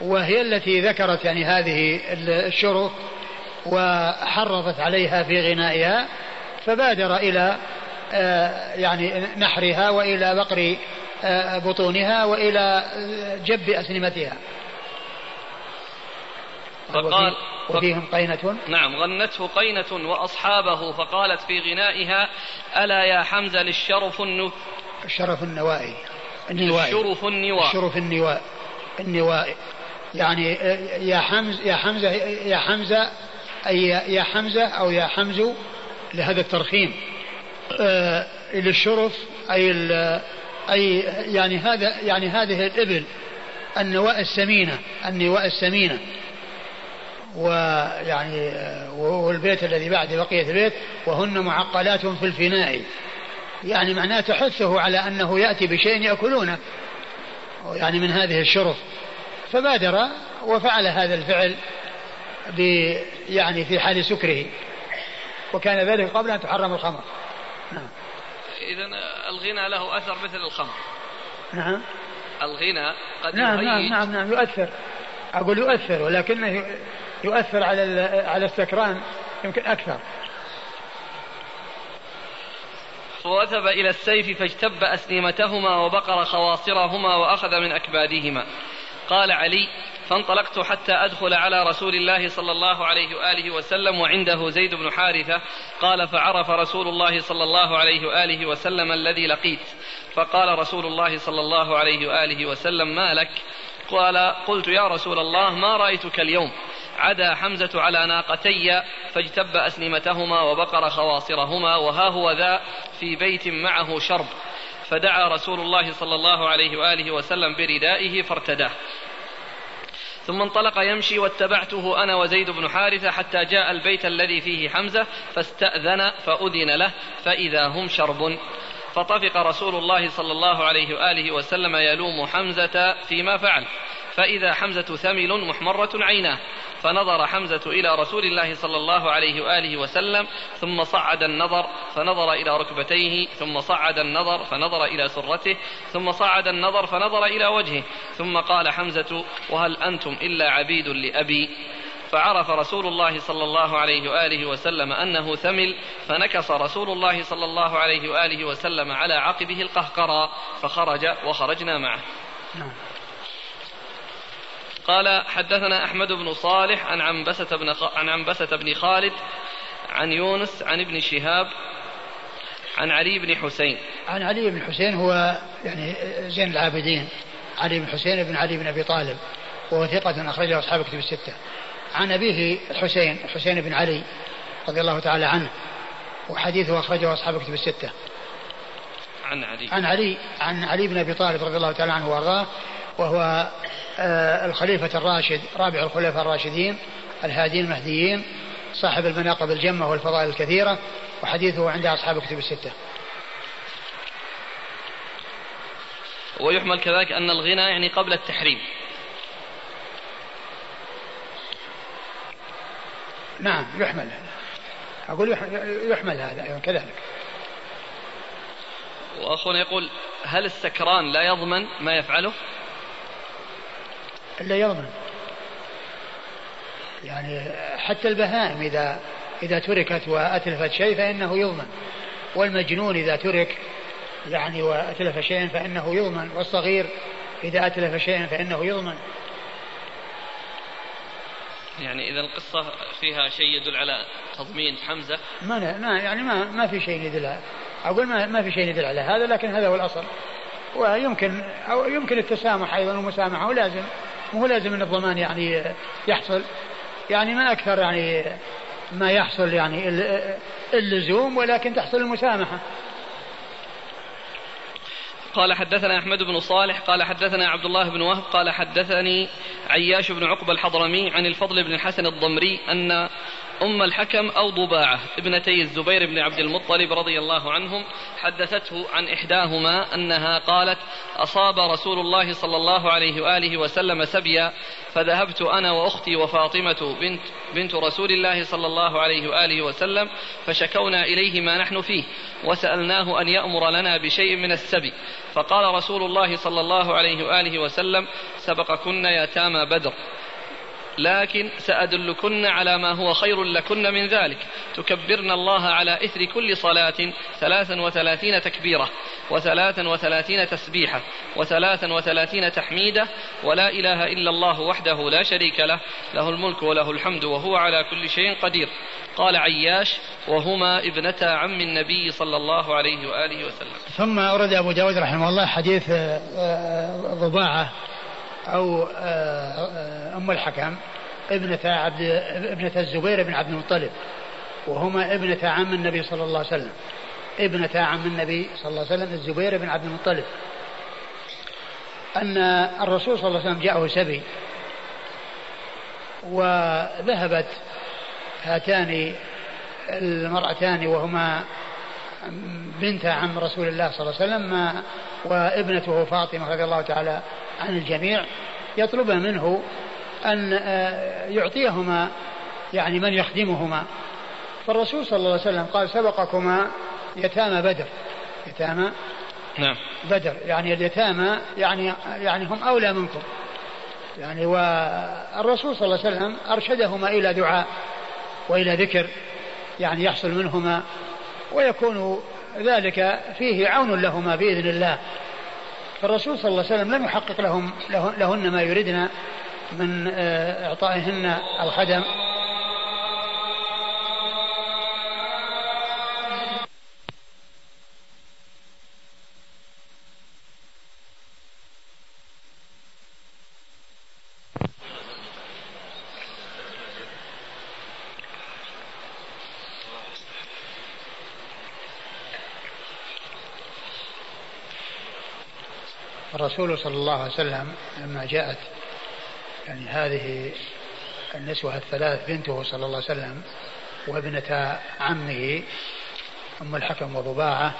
وهي التي ذكرت يعني هذه الشرف وحرضت عليها في غنائها فبادر إلى آه، يعني نحرها وإلى بقر آه، بطونها وإلى جب أسنمتها. فقال وفيهم قينة؟ نعم غنته قينة وأصحابه فقالت في غنائها ألا يا حمزة للشرف النو الشرف النوائي. النوائي الشرف النواء الشرف النواء النواء يعني يا حمز يا حمزة يا حمزة أي يا حمزة أو يا حمز لهذا الترخيم. آه للشرف أي أي يعني هذا يعني هذه الإبل النواء السمينة النواء السمينة. ويعني آه، والبيت الذي بعد بقية البيت وهن معقلات في الفناء. يعني معناه تحثه على أنه يأتي بشيء يأكلونه. يعني من هذه الشرف. فبادر وفعل هذا الفعل ب يعني في حال سكره. وكان ذلك قبل أن تحرم الخمر. نعم. إذا الغنى له أثر مثل الخمر. نعم. الغنى قد نعم نعم نعم نعم يؤثر. أقول يؤثر ولكنه يؤثر على على السكران يمكن أكثر. ووثب إلى السيف فاجتب أسنمتهما وبقر خواصرهما وأخذ من أكبادهما. قال علي فانطلقت حتى أدخل على رسول الله صلى الله عليه وآله وسلم وعنده زيد بن حارثة. قال فعرف رسول الله صلى الله عليه وآله وسلم الذي لقيت. فقال رسول الله صلى الله عليه وآله وسلم ما لك؟ قال قلت يا رسول الله ما رأيتك اليوم؟ عدا حمزة على ناقتي فاجتب أسنمتهما وبقر خواصرهما وها هو ذا في بيت معه شرب. فدعا رسول الله صلى الله عليه وآله وسلم بردائه فارتداه. ثم انطلق يمشي واتبعته أنا وزيد بن حارثة حتى جاء البيت الذي فيه حمزة فاستأذن فأذن له فإذا هم شرب. فطفق رسول الله صلى الله عليه وآله وسلم يلوم حمزة فيما فعل. فإذا حمزة ثمل محمرة عيناه. فنظر حمزة إلى رسول الله صلى الله عليه وآله وسلم ثم صعد النظر فنظر إلى ركبتيه ثم صعد النظر فنظر إلى سرته ثم صعد النظر فنظر إلى وجهه. ثم قال حمزة وهل أنتم إلا عبيد لأبي؟ فعرف رسول الله صلى الله عليه وآله وسلم أنه ثمل فنكص رسول الله صلى الله عليه وآله وسلم على عقبه القهقرى فخرج وخرجنا معه. نعم. قال حدثنا أحمد بن صالح عن عنبسة بن عن عنبسة بن خالد عن يونس عن ابن شهاب عن علي بن حسين. عن علي بن حسين هو يعني زين العابدين. علي بن حسين بن علي بن أبي طالب. وهو ثقة أخرجه أصحاب كتب الستة. عن أبيه الحسين الحسين بن علي رضي الله تعالى عنه. وحديثه أخرجه أصحاب كتب الستة. عن علي. عن علي عن علي بن أبي طالب رضي الله تعالى عنه وأرضاه. وهو آه، الخليفة الراشد رابع الخلفاء الراشدين الهادين المهديين صاحب المناقب الجمة والفضائل الكثيرة وحديثه عند أصحاب الكتب الستة. ويحمل كذلك أن الغنى يعني قبل التحريم. نعم يحمل. أقول يحمل هذا كذلك. وأخونا يقول هل السكران لا يضمن ما يفعله؟ إلا يضمن يعني حتى البهائم إذا إذا تركت وأتلفت شيء فإنه يضمن والمجنون إذا ترك يعني وأتلف شيئا فإنه يضمن والصغير إذا أتلف شيئا فإنه يضمن يعني إذا القصة فيها شيء يدل على تضمين حمزة. ما ما يعني ما ما في شيء يدل أقول ما ما في شيء يدل على هذا لكن هذا هو الأصل. ويمكن أو يمكن التسامح أيضا والمسامحة ولازم. مو لازم إن الضمان يعني يحصل يعني ما أكثر يعني ما يحصل يعني اللزوم ولكن تحصل المسامحة. قال حدثنا أحمد بن صالح قال حدثنا عبد الله بن وهب قال حدثني عياش بن عقبة الحضرمي عن الفضل بن الحسن الضمري أن أم الحكم أو ضباعة. ابنتي الزبير بن عبد المطلب رضي الله عنهم حدثته عن إحداهما أنها قالت أصاب رسول الله صلى الله عليه وآله وسلم سبيا فذهبت أنا وأختي وفاطمة بنت, بنت رسول الله صلى الله عليه وآله وسلم فشكونا إليه ما نحن فيه وسألناه أن يأمر لنا بشيء من السبي. فقال رسول الله صلى الله عليه وآله وسلم سبقكن يتامى بدر. لكن سأدلكن على ما هو خير لكن من ذلك. تكبرن الله على إثر كل صلاة ثلاثا وثلاثين تكبيرة وثلاثا وثلاثين تسبيحة وثلاثا وثلاثين تحميدة ولا إله إلا الله وحده لا شريك له. له الملك وله الحمد وهو على كل شيء قدير. قال عياش وهما ابنتا عم النبي صلى الله عليه وآله وسلم. ثم أورد أبو داود رحمه الله حديث آه، آه، ضباعة أو آه، أم الحكم ابنة عبد ابنة الزبير بن عبد المطلب وهما ابنة عم النبي صلى الله عليه وسلم. ابنة عم النبي صلى الله عليه وسلم الزبير بن عبد المطلب. أن الرسول صلى الله عليه وسلم جاءه سبي وذهبت هاتان المرأتان وهما بنت عم رسول الله صلى الله عليه وسلم وابنته فاطمة رضي الله تعالى عن الجميع يطلب منه أن آه، يعطيهما يعني من يخدمهما. فالرسول صلى الله عليه وسلم قال سبقكما يتامى بدر. يتامى نعم. بدر. يعني اليتامى يعني يعني هم أولى منكم. يعني والرسول صلى الله عليه وسلم أرشدهما إلى دعاء وإلى ذكر يعني يحصل منهما ويكون ذلك فيه عون لهما بإذن الله. فالرسول صلى الله عليه وسلم لم يحقق لهم لهن ما يردن من آه، إعطائهن الخدم. الرسول صلى الله عليه وسلم لما جاءت يعني هذه النسوة الثلاث بنته صلى الله عليه وسلم وابنة عمه أم الحكم وضباعة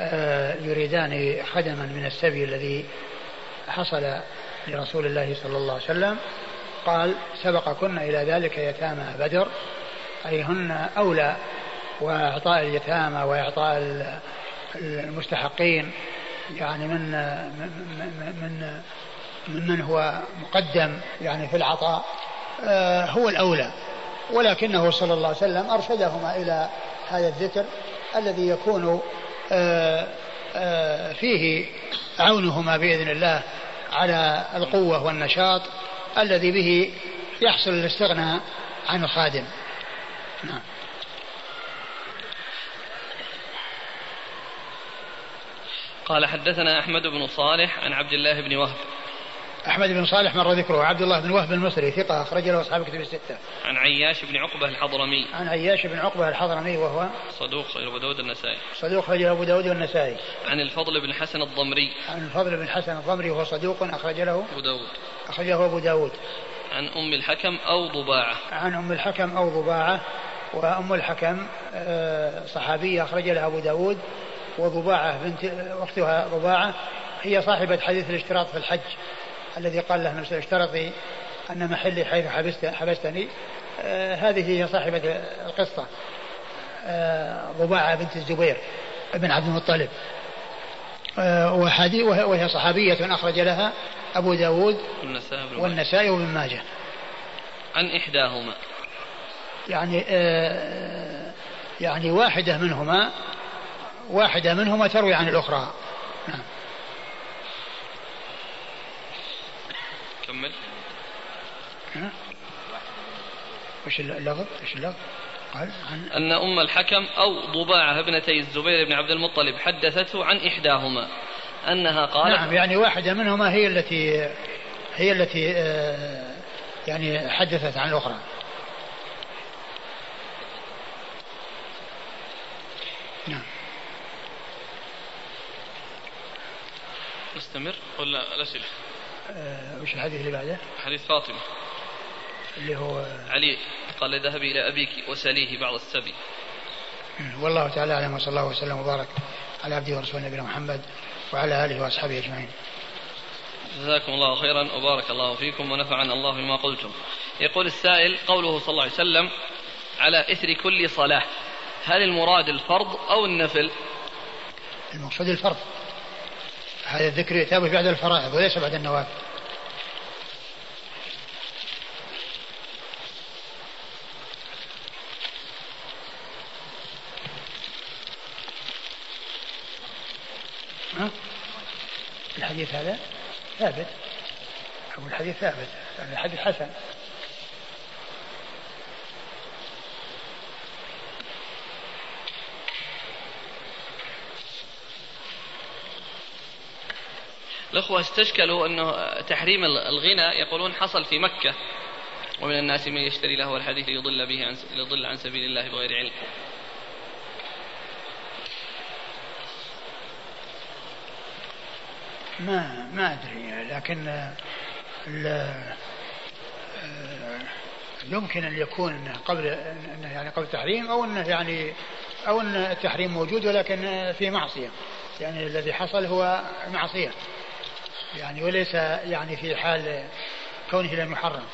آه، يريدان خدما من السبي الذي حصل لرسول الله صلى الله عليه وسلم. قال سبقكن إلى ذلك يتامى بدر أي هن أولى وإعطاء اليتامى وإعطاء المستحقين يعني من من من من هو مقدم يعني في العطاء آه، هو الأولى. ولكنه صلى الله عليه وسلم أرشدهما إلى هذا الذكر الذي يكون آه، آه، فيه عونهما بإذن الله على القوة والنشاط الذي به يحصل الاستغناء عن الخادم. نعم. قال حدثنا أحمد بن صالح عن عبد الله بن وهب أحمد بن صالح مر ذكره عبد الله بن وهب المصري ثقة أخرج له أصحاب كتب الستة. عن عياش بن عقبة الحضرمي. عن عياش بن عقبة الحضرمي وهو صدوق خرج أبو داود النسائي. صدوق خرج أبو داود والنسائي. عن الفضل بن حسن الضمري. عن الفضل بن حسن الضمري وهو صدوق أخرج له أبو داود. أخرجه أبو داود. عن أم الحكم أو ضباعة. عن أم الحكم أو ضباعة وأم الحكم آه، صحابية أخرج لها أبو داود وضباعة بنت أختها ضباعة هي صاحبة حديث الاشتراط في الحج الذي قال له النبي اشترطي أن محلي حيث حبست حبستني. آه هذه هي صاحبة القصة آه ضباعة بنت الزبير بن عبد المطلب. آه وهي صحابية أخرج لها أبو داود والنسائي وابن ماجه. عن إحداهما. يعني آه يعني واحدة منهما واحدة منهما تروي عن الأخرى. نعم. كمل. وش اللفظ؟ وش اللفظ؟ قال عن أن أم الحكم أو ضباعة ابنتي الزبير بن عبد المطلب حدثته عن إحداهما. أنها قالت نعم يعني واحدة منهما هي التي هي التي آه، يعني حدثت عن الأخرى نعم نستمر ولا الأسئلة؟ آه وش الحديث اللي بعده؟ حديث فاطمة. اللي هو علي قال ذهبي إلى أبيك وسليه بعض السبي. والله تعالى أعلم وصلى الله وسلم وبارك على عبده ورسوله نبينا محمد وعلى آله وأصحابه أجمعين. جزاكم الله خيرا وبارك الله فيكم ونفعنا الله بما قلتم. يقول السائل قوله صلى الله عليه وسلم على إثر كل صلاة هل المراد الفرض أو النفل؟ المقصود الفرض. هذا الذكر يتابع بعد الفرائض وليس بعد النوافل. الحديث هذا ثابت. أو الحديث ثابت. الحديث حسن. الأخوة استشكلوا أنه تحريم الغنى يقولون حصل في مكة ومن الناس من يشتري له الحديث ليضل به عن ليضل عن سبيل الله بغير علم. ما ما أدري لكن يمكن أن يكون قبل انه يعني قبل التحريم أو انه يعني أو أن التحريم موجود ولكن في معصية يعني الذي حصل هو معصية يعني وليس يعني في حال كونه لم يحرم.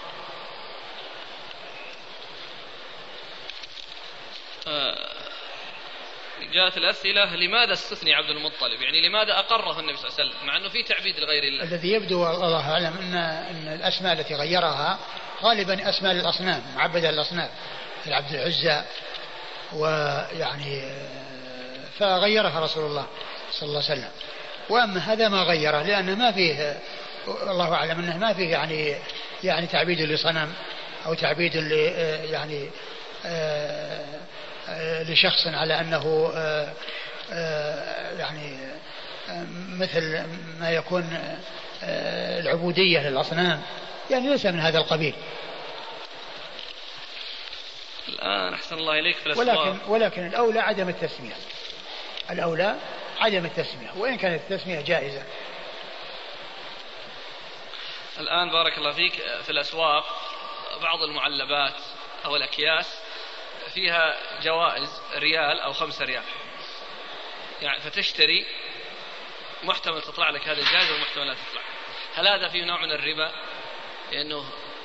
آه، جاءت الأسئلة لماذا استثني عبد المطلب؟ يعني لماذا أقره النبي صلى الله عليه وسلم؟ مع أنه في تعبيد لغير الله. الذي يبدو الله أعلم أن, أن الأسماء التي غيرها غالبا أسماء للأصنام معبدة للأصنام عبد العزى ويعني آه، فغيرها رسول الله صلى الله عليه وسلم. وأما هذا ما غيره لأنه ما فيه الله أعلم أنه ما فيه يعني يعني تعبيد لصنم أو تعبيد ل يعني آه، آه، لشخص على أنه آه، يعني مثل ما يكون العبودية للأصنام يعني ليس من هذا القبيل. الآن أحسن الله إليك في ولكن ولكن الأولى عدم التسمية. الأولى عدم التسمية وإن كانت التسمية جائزة. الآن بارك الله فيك في الأسواق بعض المعلبات أو الأكياس فيها جوائز ريال أو خمسة ريال. يعني فتشتري محتمل تطلع لك هذه الجائزة ومحتمل لا تطلع. هل هذا فيه نوع من الربا؟ لأنه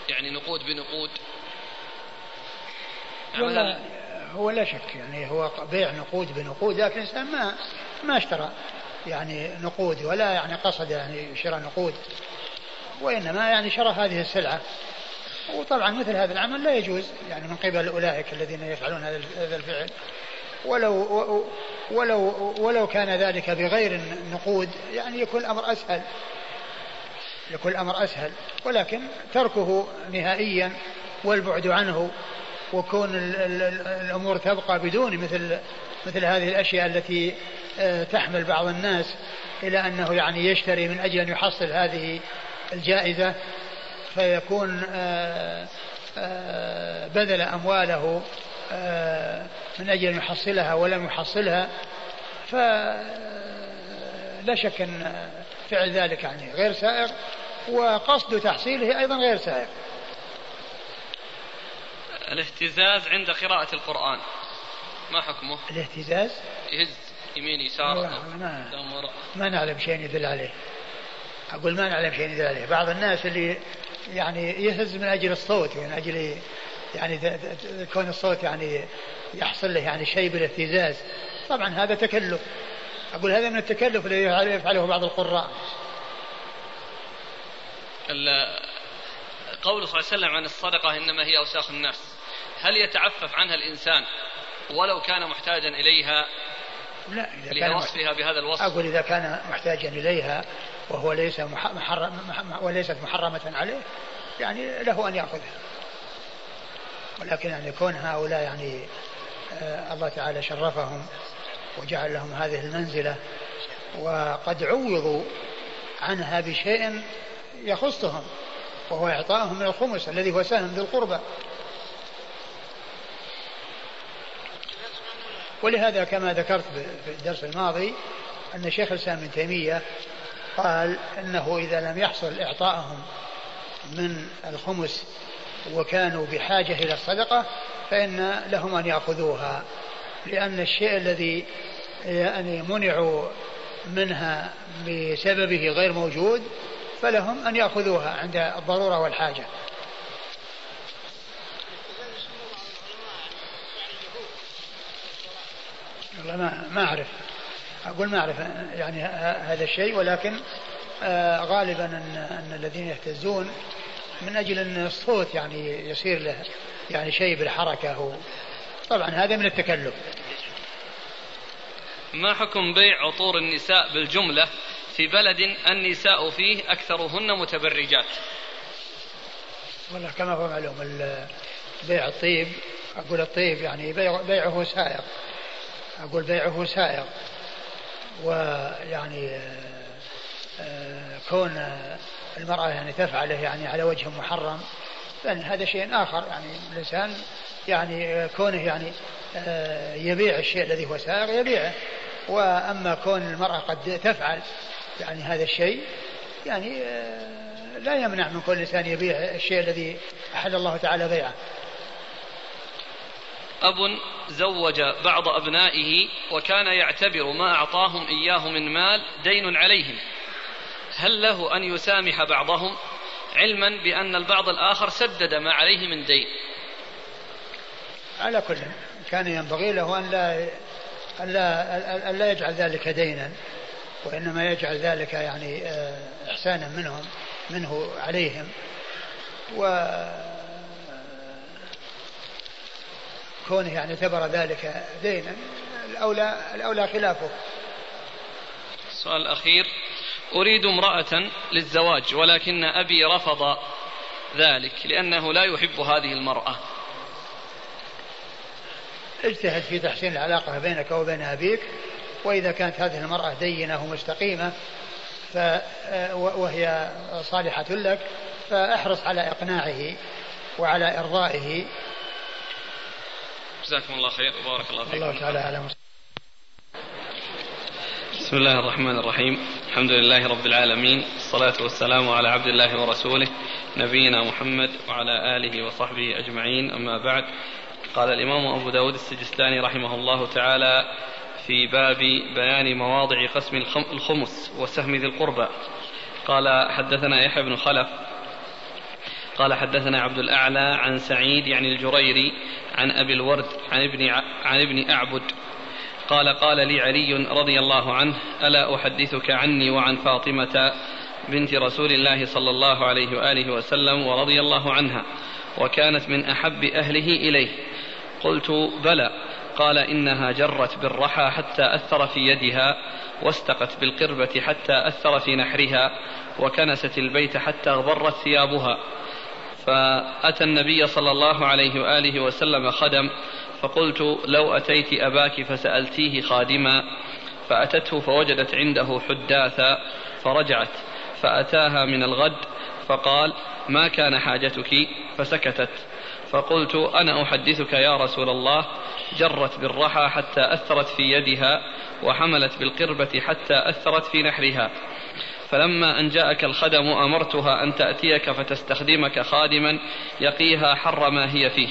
يعني نقود بنقود. يعني هو لا شك يعني هو بيع نقود بنقود لكن الإنسان ما ما اشترى يعني نقود ولا يعني قصد يعني شراء نقود وإنما يعني شرى هذه السلعة. وطبعا مثل هذا العمل لا يجوز يعني من قبل أولئك الذين يفعلون هذا الفعل. ولو ولو ولو كان ذلك بغير النقود يعني يكون الأمر أسهل. يكون الأمر أسهل. ولكن تركه نهائيا والبعد عنه وكون الأمور تبقى بدون مثل مثل هذه الأشياء التي تحمل بعض الناس إلى أنه يعني يشتري من أجل أن يحصل هذه الجائزة فيكون آه، آه، بذل أمواله من أجل أن يحصلها ولم يحصلها فلا شك أن فعل ذلك يعني غير سائغ وقصد تحصيله أيضا غير سائغ الاهتزاز عند قراءة القرآن ما حكمه؟ الاهتزاز؟ يهز يمين يسار ما, ما نعلم شيء يدل عليه. أقول ما نعلم شيء يدل عليه. بعض الناس اللي يعني يهز من أجل الصوت من يعني أجل يعني كون الصوت يعني يحصل له يعني شيء بالاهتزاز طبعا هذا تكلف. أقول هذا من التكلف الذي يفعله بعض القراء. قوله صلى الله عليه وسلم عن الصدقة إنما هي أوساخ الناس. هل يتعفف عنها الإنسان ولو كان محتاجا إليها؟ لا إذا كان لوصفها بهذا الوصف. أقول إذا كان محتاجا إليها وهو ليس محرم وليست محرمة عليه يعني له أن يأخذها. ولكن يعني كون هؤلاء يعني آه الله تعالى شرفهم وجعل لهم هذه المنزلة وقد عوضوا عنها بشيء يخصهم وهو إعطائهم من الخمس الذي هو سهم ذي القربى. ولهذا كما ذكرت في الدرس الماضي أن شيخ الإسلام ابن تيمية قال أنه إذا لم يحصل إعطائهم من الخمس وكانوا بحاجة إلى الصدقة فإن لهم أن يأخذوها لأن الشيء الذي يعني منعوا منها بسببه غير موجود فلهم أن يأخذوها عند الضرورة والحاجة. والله ما ما أعرف. أقول ما أعرف يعني هذا الشيء ولكن آه، غالبا أن, أن الذين يهتزون من أجل أن الصوت يعني يصير له يعني شيء بالحركة هو. طبعا هذا من التكلف. ما حكم بيع عطور النساء بالجملة في بلد النساء فيه أكثرهن متبرجات؟ والله كما هو معلوم بيع الطيب أقول الطيب يعني بيع بيعه سائغ أقول بيعه سائغ ويعني آه، كون المرأة يعني تفعله يعني على وجه محرم فإن هذا شيء آخر يعني الإنسان يعني كونه يعني آه، يبيع الشيء الذي هو سائغ يبيعه. وأما كون المرأة قد تفعل يعني هذا الشيء يعني آه، لا يمنع من كل إنسان يبيع الشيء الذي أحل الله تعالى بيعه. أب زوج بعض أبنائه وكان يعتبر ما أعطاهم إياه من مال دين عليهم. هل له أن يسامح بعضهم؟ علما بأن البعض الآخر سدد ما عليه من دين. على كل كان ينبغي له أن لا أن لا, أن لا يجعل ذلك دينا وإنما يجعل ذلك يعني آه، إحسانا منهم منه عليهم. و كونه يعني اعتبر ذلك دينا الأولى الأولى خلافه. السؤال الأخير. أريد امرأة للزواج ولكن أبي رفض ذلك لأنه لا يحب هذه المرأة. اجتهد في تحسين العلاقة بينك وبين أبيك وإذا كانت هذه المرأة دينة ومستقيمة ف وهي صالحة لك فأحرص على إقناعه وعلى إرضائه جزاكم الله خير. وبارك الله فيكم. الله تعالى أعلم. بسم الله الرحمن الرحيم. الحمد لله رب العالمين. الصلاة والسلام على عبد الله ورسوله نبينا محمد وعلى آله وصحبه أجمعين. أما بعد قال الإمام أبو داود السجستاني رحمه الله تعالى في باب بيان مواضع قسم الخمس وسهم ذي القربى. قال حدثنا يحيى بن خلف قال حدثنا عبد الأعلى عن سعيد يعني الجريري عن أبي الورد عن ابن, عن ابن أعبد. قال قال لي علي رضي الله عنه ألا أحدثك عني وعن فاطمة بنت رسول الله صلى الله عليه وآله وسلم ورضي الله عنها وكانت من أحب أهله إليه. قلت بلى. قال إنها جرت بالرحى حتى أثر في يدها واستقت بالقربة حتى أثر في نحرها وكنست البيت حتى غبرت ثيابها. فأتى النبي صلى الله عليه وآله وسلم خدم فقلت لو أتيت أباك فسألتيه خادما. فأتته فوجدت عنده حداثا فرجعت فأتاها من الغد فقال ما كان حاجتك؟ فسكتت. فقلت أنا أحدثك يا رسول الله. جرت بالرحى حتى أثرت في يدها وحملت بالقربة حتى أثرت في نحرها. فلما أن جاءك الخدم أمرتها أن تأتيك فتستخدمك خادما يقيها حر ما هي فيه.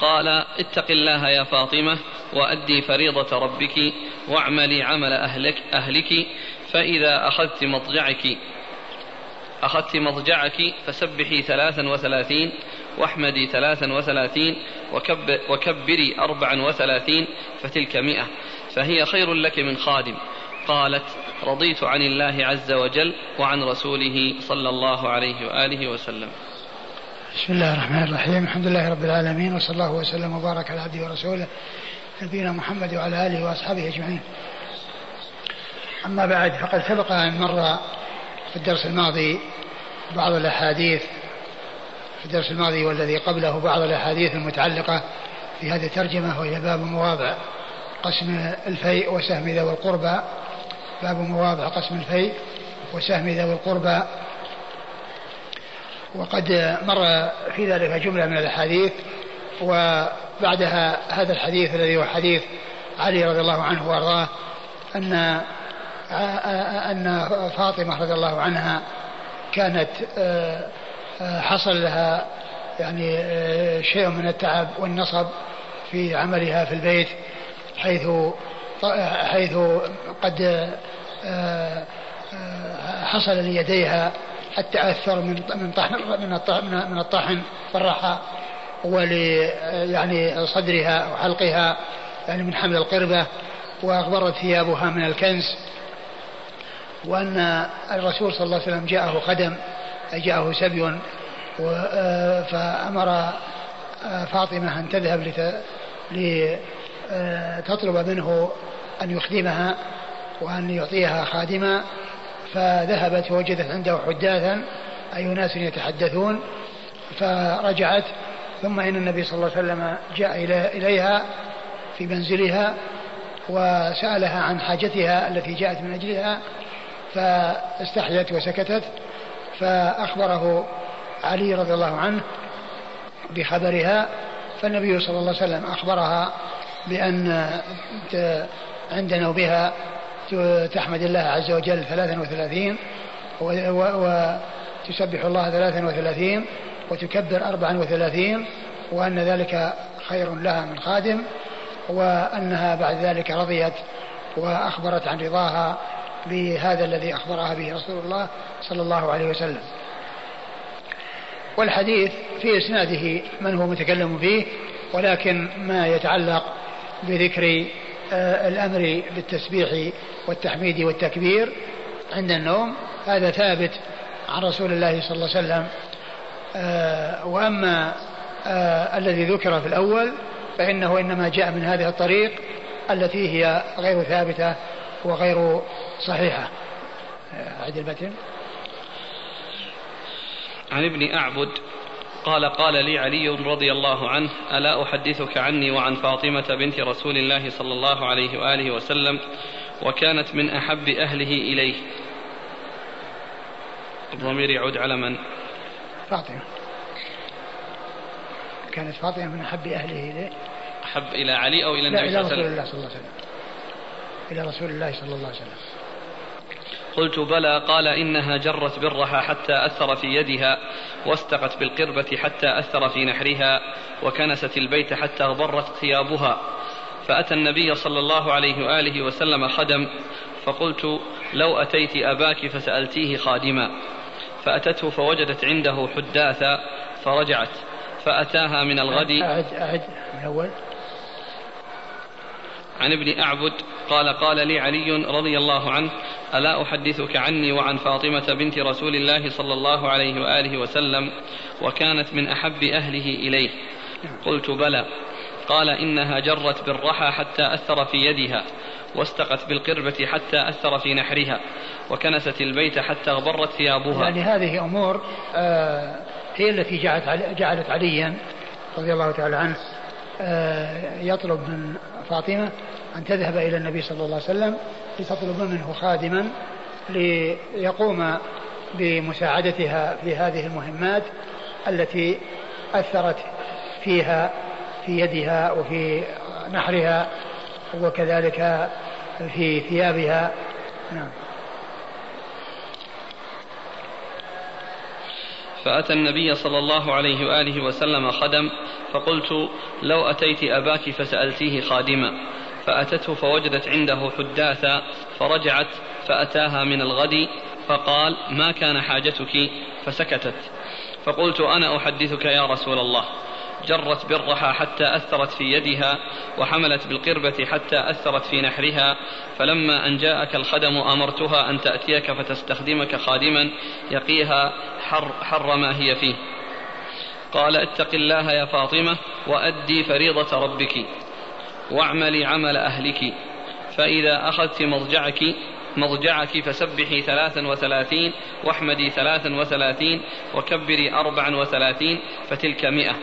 قال اتق الله يا فاطمة وأدي فريضة ربك واعملي عمل أهلك, أهلك فإذا أخذت مضجعك أخذت مضجعك فسبحي ثلاثا وثلاثين واحمدي ثلاثا وثلاثين وكبري أربعا وثلاثين فتلك مئة فهي خير لك من خادم. قالت رضيت عن الله عز وجل وعن رسوله صلى الله عليه وآله وسلم. بسم الله الرحمن الرحيم. الحمد لله رب العالمين وصلى الله وسلم وبارك على عبده ورسوله نبينا محمد وعلى آله وأصحابه أجمعين. أما بعد فقد سبق أن مر في الدرس الماضي بعض الأحاديث. في الدرس الماضي والذي قبله بعض الأحاديث المتعلقة في هذه الترجمة وهي باب مواضع قسم الفيء وسهم ذوي القربى. باب مواضع قسم الفيء وسهم ذوي القربى. وقد مر في ذلك جملة من الأحاديث وبعدها هذا الحديث الذي هو حديث علي رضي الله عنه وأرضاه أن أن فاطمة رضي الله عنها كانت حصل لها يعني شيء من التعب والنصب في عملها في البيت حيث حيث قد حصل ليديها التأثر من من طحن من الطحن من الطحن والرحى ول يعني صدرها وحلقها يعني من حمل القربة وأغبرت ثيابها من الكنس وأن الرسول صلى الله عليه وسلم جاءه خدم جاءه سبي فأمر فاطمة أن تذهب لتطلب منه أن يخدمها وأن يعطيها خادما فذهبت فوجدت عنده حداثا أي ناس يتحدثون فرجعت ثم إن النبي صلى الله عليه وسلم جاء إليها في منزلها وسألها عن حاجتها التي جاءت من أجلها فاستحيت وسكتت فأخبره علي رضي الله عنه بخبرها فالنبي صلى الله عليه وسلم أخبرها بأن عند نوبها تحمد الله عز وجل 33 وتسبح الله 33 وتكبر 34 وأن ذلك خير لها من خادم وأنها بعد ذلك رضيت وأخبرت عن رضاها بهذا الذي أخبرها به رسول الله صلى الله عليه وسلم. والحديث في إسناده من هو متكلم فيه ولكن ما يتعلق بذكر آه، الأمر بالتسبيح والتحميد والتكبير عند النوم هذا ثابت عن رسول الله صلى الله عليه وسلم. آه، وأما آه، الذي ذكر في الأول فإنه إنما جاء من هذه الطريق التي هي غير ثابتة وغير صحيحة. أعد البتن عن ابن أعبد قال قال لي علي رضي الله عنه ألا أحدثك عني وعن فاطمة بنت رسول الله صلى الله عليه وآله وسلم وكانت من أحب أهله إليه. الضمير يعود على من؟ فاطمة. كانت فاطمة من أحب أهله إليه. أحب إلى علي أو إلى النبي صلى الله عليه وسلم؟ إلى رسول الله صلى الله عليه وسلم. إلى رسول الله صلى الله عليه وسلم. قلت بلى قال إنها جرت برها حتى أثر في يدها واستقت بالقربة حتى أثر في نحرها وكنست البيت حتى اغبرت ثيابها فأتى النبي صلى الله عليه وآله وسلم خدم فقلت لو أتيت أباك فسألتيه خادما فأتته فوجدت عنده حداثا فرجعت فأتاها من الغد أعد أعد من أول عن ابن أعبد قال قال لي علي رضي الله عنه ألا أحدثك عني وعن فاطمة بنت رسول الله صلى الله عليه وآله وسلم وكانت من أحب أهله إليه. قلت بلى. قال إنها جرت بالرحى حتى أثر في يدها واستقت بالقربة حتى أثر في نحرها وكنست البيت حتى غبرت ثيابها. يعني هذه أمور آه هي التي جعلت جعلت عليا رضي الله تعالى عنه. يطلب من فاطمة أن تذهب إلى النبي صلى الله عليه وسلم لتطلب منه خادما ليقوم بمساعدتها في هذه المهمات التي أثرت فيها في يدها وفي نحرها وكذلك في ثيابها. نعم. فأتى النبي صلى الله عليه وآله وسلم خدم فقلت لو أتيت أباك فسألتيه خادما. فأتته فوجدت عنده حداثا فرجعت فأتاها من الغد فقال ما كان حاجتك؟ فسكتت. فقلت أنا أحدثك يا رسول الله. جرت برها حتى أثرت في يدها وحملت بالقربة حتى أثرت في نحرها فلما أن جاءك الخدم أمرتها أن تأتيك فتستخدمك خادما يقيها حر, حر ما هي فيه. قال اتق الله يا فاطمة وأدي فريضة ربك واعملي عمل أهلك فإذا أخذت مضجعك مضجعك فسبحي ثلاثا وثلاثين واحمدي ثلاثا وثلاثين وكبري أربعا وثلاثين فتلك مئة.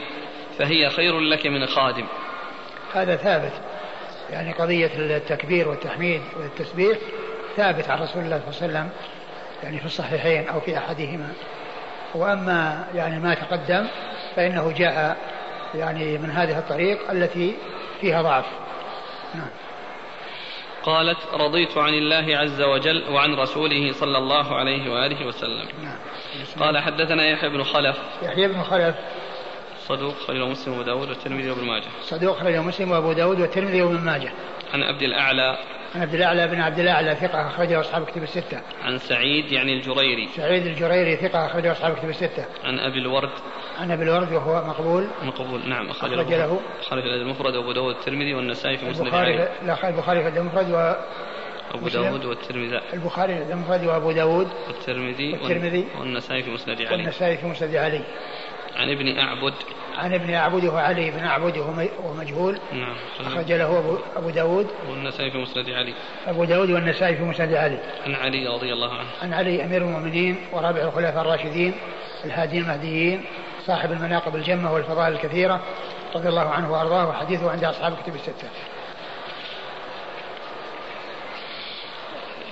فهي خير لك من خادم. هذا ثابت. يعني قضية التكبير والتحميد والتسبيح ثابت عن رسول الله صلى الله عليه وسلم يعني في الصحيحين أو في أحدهما. وأما يعني ما تقدم فإنه جاء يعني من هذه الطريق التي فيها ضعف. نعم. قالت رضيت عن الله عز وجل وعن رسوله صلى الله عليه وآله وسلم. نعم. قال حدثنا يحيى بن خلف. يحيى بن خلف. صدوق خرجه مسلم وأبو داود والترمذي وابن ماجه. صدوق خرجه مسلم وأبو داود والترمذي وابن ماجه. عن عبد الأعلى. عن عبد الأعلى بن عبد الأعلى ثقة أخرجه أصحاب كتب الستة. عن سعيد يعني الجريري. سعيد الجريري ثقة أخرجه أصحاب كتب الستة. عن أبي الورد عن أبي الورد وهو مقبول. مقبول. نعم أخرج, أخرج له. أخرج له المفرد وأبو داود والترمذي والنسائي في مسند البخاري لا البخاري في المفرد و أبو داود والترمذي. البخاري المفرد وأبو داود والترمذي والترمذي والنسائي في مسند علي والنسائي في مسند علي عن ابن أعبد. عن ابن أعبد وهو علي بن أعبد وهو مجهول. نعم أخرج له أبو, أبو داود. والنسائي في مسند علي. أبو داود والنسائي في مسند علي. عن علي رضي الله عنه. عن علي أمير المؤمنين ورابع الخلفاء الراشدين الهاديين المهديين صاحب المناقب الجمة والفضائل الكثيرة رضي الله عنه وأرضاه وحديثه عند أصحاب الكتب الستة.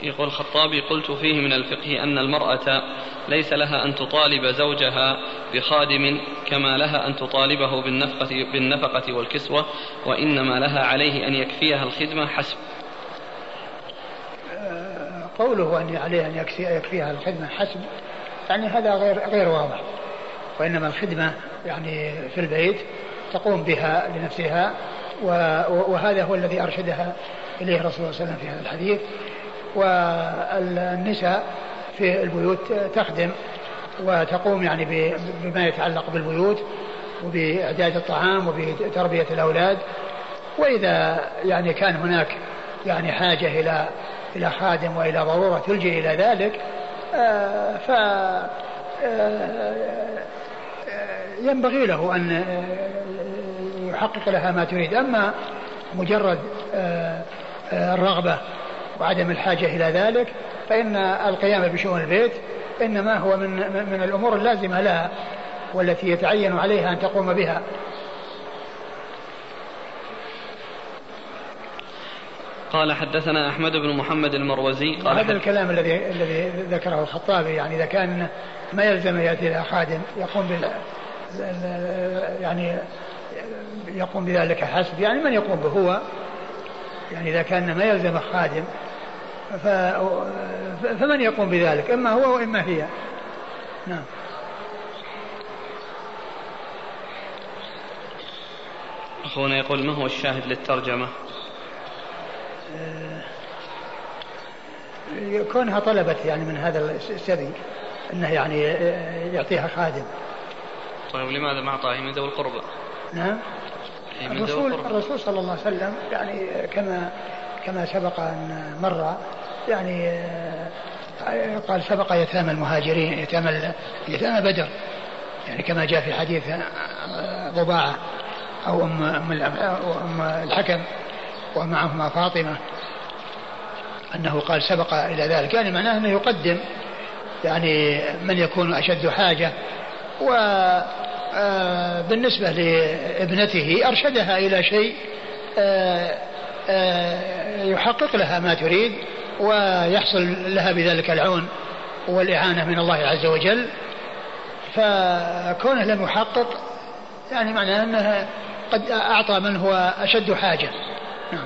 يقول الخطابي قلت فيه من الفقه أن المرأة ليس لها أن تطالب زوجها بخادم كما لها أن تطالبه بالنفقة, بالنفقة والكسوة وإنما لها عليه أن يكفيها الخدمة حسب. قوله أن عليه أن يكفيها الخدمة حسب يعني هذا غير غير واضح. وإنما الخدمة يعني في البيت تقوم بها لنفسها وهذا هو الذي أرشدها إليه الرسول صلى الله عليه وسلم في هذا الحديث. والنساء في البيوت تخدم وتقوم يعني بما يتعلق بالبيوت وبإعداد الطعام وبتربية الأولاد. وإذا يعني كان هناك يعني حاجة إلى إلى خادم وإلى ضرورة تلجئ إلى ذلك آه، ف آه، ينبغي له أن يحقق لها ما تريد. أما مجرد آه، الرغبة وعدم الحاجة إلى ذلك فإن القيام بشؤون البيت إنما هو من من الأمور اللازمة لها والتي يتعين عليها أن تقوم بها. قال حدثنا أحمد بن محمد المروزي قال هذا الكلام الذي الذي ذكره الخطابي يعني إذا كان ما يلزم يأتي إلى خادم يقوم بال يعني يقوم بذلك حسب يعني من يقوم به هو؟ يعني إذا كان ما يلزم خادم فمن يقوم بذلك؟ إما هو وإما هي. نعم. أخونا يقول ما هو الشاهد للترجمة؟ كونها طلبت يعني من هذا السبي إنه يعني يعطيها خادم. طيب لماذا ما أعطاه؟ من ذوي القربى؟ نعم. الرسول الرسول صلى الله عليه وسلم يعني كما كما سبق أن مر يعني آه، قال سبق يتامى المهاجرين يتامى يتامى بدر. يعني كما جاء في حديث ضباعة آه، أو أم أم الحكم ومعهما فاطمة أنه قال سبق إلى ذلك. يعني معناه أنه يقدم يعني من يكون أشد حاجة و آه، لابنته أرشدها إلى شيء يحقق لها ما تريد. ويحصل لها بذلك العون والإعانة من الله عز وجل فكونه لم يحقق يعني معناه أنه قد أعطى من هو أشد حاجة. نعم.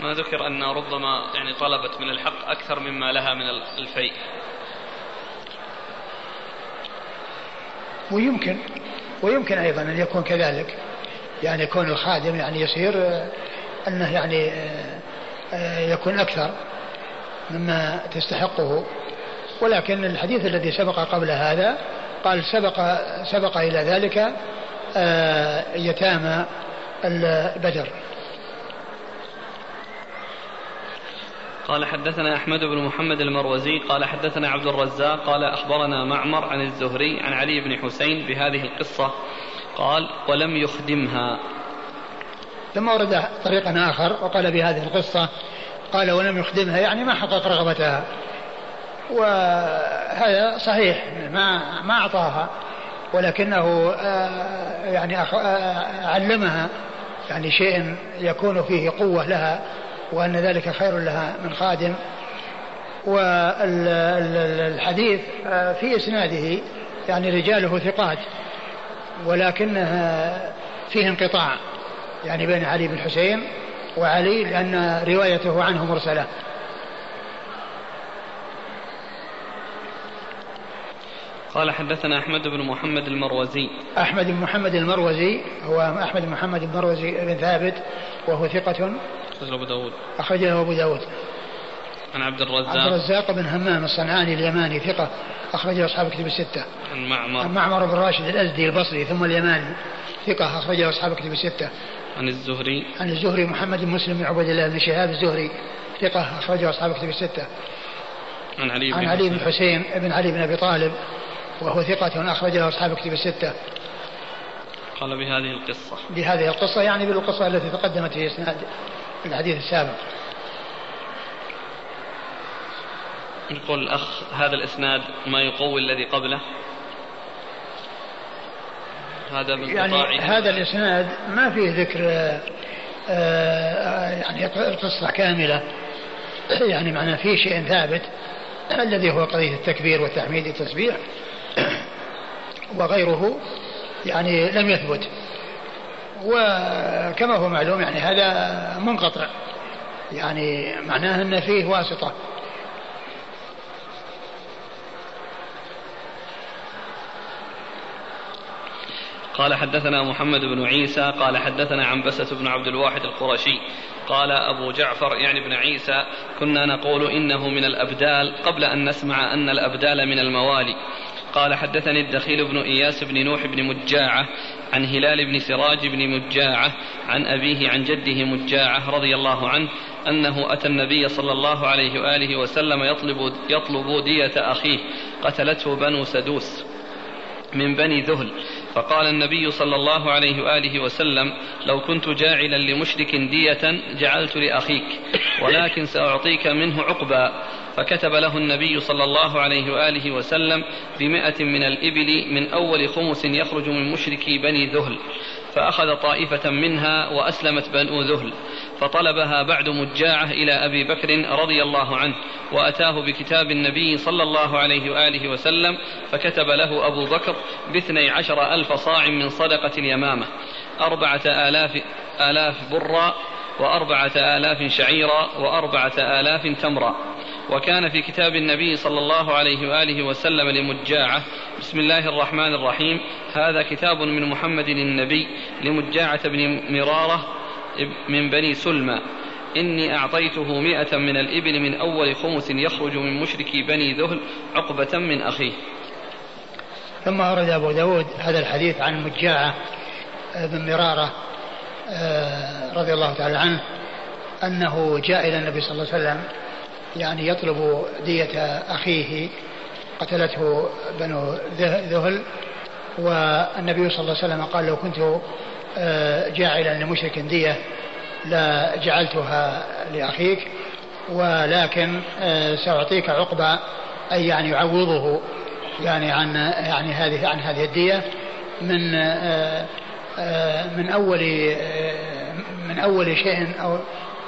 ما ذكر أن ربما يعني طلبت من الحق أكثر مما لها من الفيء. ويمكن ويمكن أيضا أن يكون كذلك. يعني يكون الخادم يعني يصير آه، أنه يعني آه، آه، يكون أكثر مما تستحقه. ولكن الحديث الذي سبق قبل هذا قال سبق سبق إلى ذلك يتامى البدر. قال حدثنا أحمد بن محمد المروزي قال حدثنا عبد الرزاق قال أخبرنا معمر عن الزهري عن علي بن حسين بهذه القصة. قال ولم يخدمها. ثم ورد طريقا آخر وقال بهذه القصة قال ولم يخدمها يعني ما حقق رغبتها. وهذا صحيح ما ما أعطاها ولكنه آه، يعني آه، علمها يعني شيء يكون فيه قوة لها وأن ذلك خير لها من خادم. والحديث آه، في إسناده يعني رجاله ثقات. ولكنها فيه انقطاع يعني بين علي بن حسين وعلي لأن روايته عنه مرسلة. قال حدثنا أحمد بن محمد المروزي. أحمد بن محمد المروزي هو أحمد بن محمد المروزي بن ثابت وهو ثقة. أخرجه أبو داود. أخرجه أبو داود. عن عبد الرزاق. عبد الرزاق بن همام الصنعاني اليماني ثقة أخرجه أصحاب كتب الستة. عن معمر. عن معمر بن راشد الأزدي البصري ثم اليماني ثقة أخرجه أصحاب كتب الستة. عن الزهري. عن الزهري محمد بن مسلم بن عبد الله بن شهاب الزهري ثقة أخرجه أصحاب كتب الستة. عن علي بن عن علي بن حسين بن علي بن أبي طالب وهو ثقة أخرجه أصحاب كتب الستة. قال بهذه القصة. بهذه القصة يعني بالقصة التي تقدمت في إسناد الحديث السابق. يقول الأخ هذا الإسناد ما يقوي الذي قبله؟ هذا يعني هذا الإسناد ما فيه ذكر آه، يعني القصة كاملة. يعني معنى فيه شيء ثابت الذي هو قضية التكبير والتحميد والتسبيح وغيره يعني لم يثبت. وكما هو معلوم يعني هذا منقطع. يعني معناه أن فيه واسطة. قال حدثنا محمد بن عيسى قال حدثنا عنبسة بن عبد الواحد القرشي قال أبو جعفر يعني بن عيسى كنا نقول إنه من الأبدال قبل أن نسمع أن الأبدال من الموالي. قال حدثني الدخيل بن إياس بن نوح بن مجاعة عن هلال بن سراج بن مجاعة عن أبيه عن جده مجاعة رضي الله عنه أنه أتى النبي صلى الله عليه وآله وسلم يطلب, يطلب دية أخيه قتلته بنو سدوس من بني ذهل. فقال النبي صلى الله عليه وآله وسلم لو كنت جاعلا لمشرك دية جعلت لأخيك ولكن سأعطيك منه عقبا فكتب له النبي صلى الله عليه وآله وسلم بمائة من الإبل من أول خمس يخرج من مشركي بني ذهل. فأخذ طائفة منها وأسلمت بنو ذهل فطلبها بعد مجاعة إلى أبي بكر رضي الله عنه وأتاه بكتاب النبي صلى الله عليه وآله وسلم فكتب له أبو بكر باثني عشر ألف صاع من صدقة اليمامة أربعة آلاف آلاف برا وأربعة آلاف شعيرا وأربعة آلاف تمرا. وكان في كتاب النبي صلى الله عليه وآله وسلم لمجاعة. بسم الله الرحمن الرحيم. هذا كتاب من محمد النبي لمجاعة بن مرارة من بني سلمى. إني أعطيته مئة من الإبل من أول خمس يخرج من مشركي بني ذهل عقبة من أخيه. ثم أورد أبو داود هذا الحديث عن مجاعة بن مرارة آه، رضي الله تعالى عنه أنه جاء إلى النبي صلى الله عليه وسلم يعني يطلب دية أخيه قتلته بنو ذهل والنبي صلى الله عليه وسلم قال لو كنت آه، جاعلا لمشرك دية لجعلتها لأخيك ولكن آه، سأعطيك عقبة أي يعني يعوضه يعني عن يعني هذه عن هذه الدية من من أول من أول شيء أو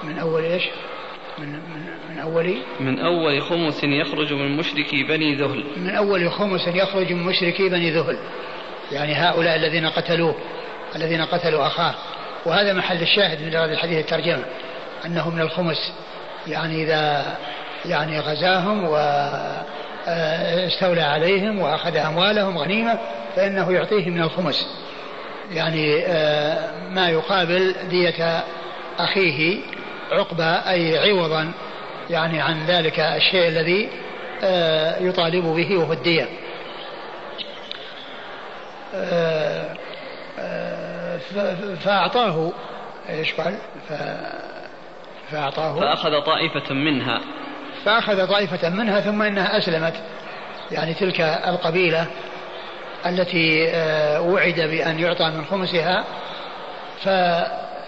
من أول إيش؟ من من من أول من أول خمس يخرج من مشركي بني ذهل. من أول خمس يخرج من مشركي بني ذهل. يعني هؤلاء الذين قتلوه الذين قتلوا أخاه. وهذا محل الشاهد من هذا الحديث الترجمة أنه من الخمس. يعني إذا يعني غزاهم واستولى عليهم وأخذ أموالهم غنيمة فإنه يعطيه من الخمس. يعني آه، ما يقابل دية أخيه عقبة أي عوضا يعني عن ذلك الشيء الذي آه، يطالب به وهو الدية. آه، فأعطاه إيش قال؟ فأعطاه. فأخذ طائفة منها. فأخذ طائفة منها ثم إنها أسلمت. يعني تلك القبيلة التي آه، وعد بأن يعطى من خمسها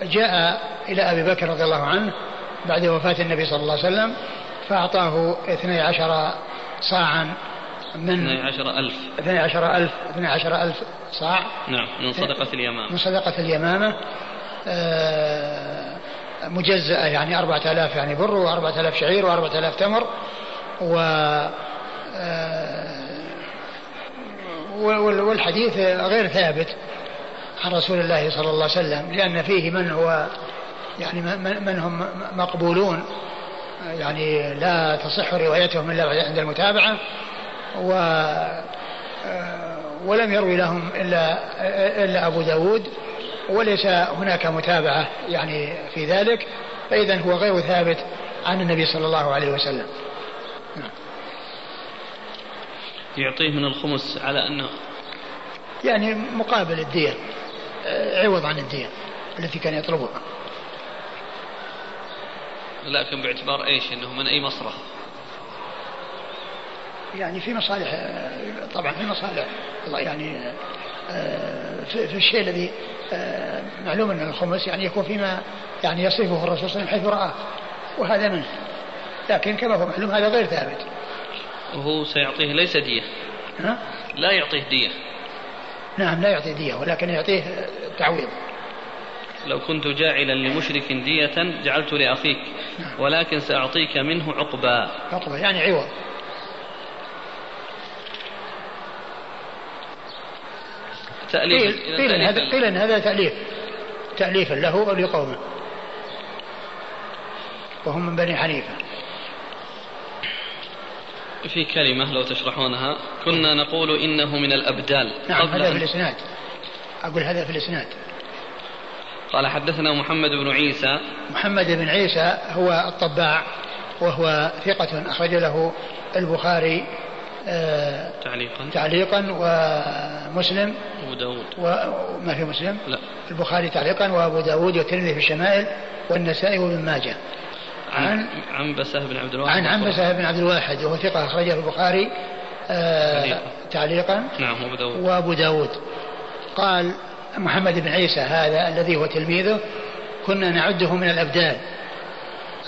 فجاء إلى أبي بكر رضي الله عنه بعد وفاة النبي صلى الله عليه وسلم فأعطاه اثني عشر صاعا من اثني عشر ألف. اثني عشر ألف اثني عشر ألف صاع. نعم من صدقة اليمامة. من صدقة اليمامة. آه، مجزأة يعني أربعة آلاف يعني بر وأربعة آلاف شعير وأربعة آلاف تمر و آه، والحديث غير ثابت. عن رسول الله صلى الله عليه وسلم لأن فيه من هو يعني من هم مقبولون يعني لا تصح روايتهم إلا عند المتابعة و ولم يروي لهم إلا إلا أبو داود وليس هناك متابعة يعني في ذلك فإذا هو غير ثابت عن النبي صلى الله عليه وسلم نعم. يعطيه من الخمس على أنه يعني مقابل الدية آه، عوض عن الدية التي كان يطلبها. لكن باعتبار إيش؟ إنه من أي مصرف؟ يعني في مصالح آه، طبعا في مصالح يعني آه، في الشيء الذي معلوم أن الخمس يعني يكون فيما يعني يصرفه الرسول صلى الله عليه وسلم حيث رآه وهذا منه. لكن كما هو معلوم هذا غير ثابت. وهو سيعطيه ليس دية. ها؟ لا يعطيه دية. نعم لا يعطي دية ولكن يعطيه تعويض. لو كنت جاعلا لمشرك دية جعلت لأخيك نعم. ولكن سأعطيك منه عقبا. عقبا يعني عوض. تأليف قيل, قيل, إن هذا قيل إن هذا تأليف تأليفا له أو لقومه وهم من بني حنيفة. في كلمة لو تشرحونها. كنا نقول إنه من الأبدال. نعم هذا في الإسناد. أقول هذا في الإسناد. قال حدثنا محمد بن عيسى. محمد بن عيسى هو الطباع وهو ثقة أخرج له البخاري آه تعليقا. تعليقا ومسلم. أبو داود. وما في مسلم؟ لا. البخاري تعليقا وأبو داود والترمذي في الشمائل والنسائي وابن ماجه. عن عنبسة بن عبد الواحد عن عنبسة بن عبد الواحد وهو ثقة أخرجه البخاري آه تعليقا. نعم وأبو داود. وأبو داود. قال محمد بن عيسى هذا الذي هو تلميذه كنا نعده من الأبدال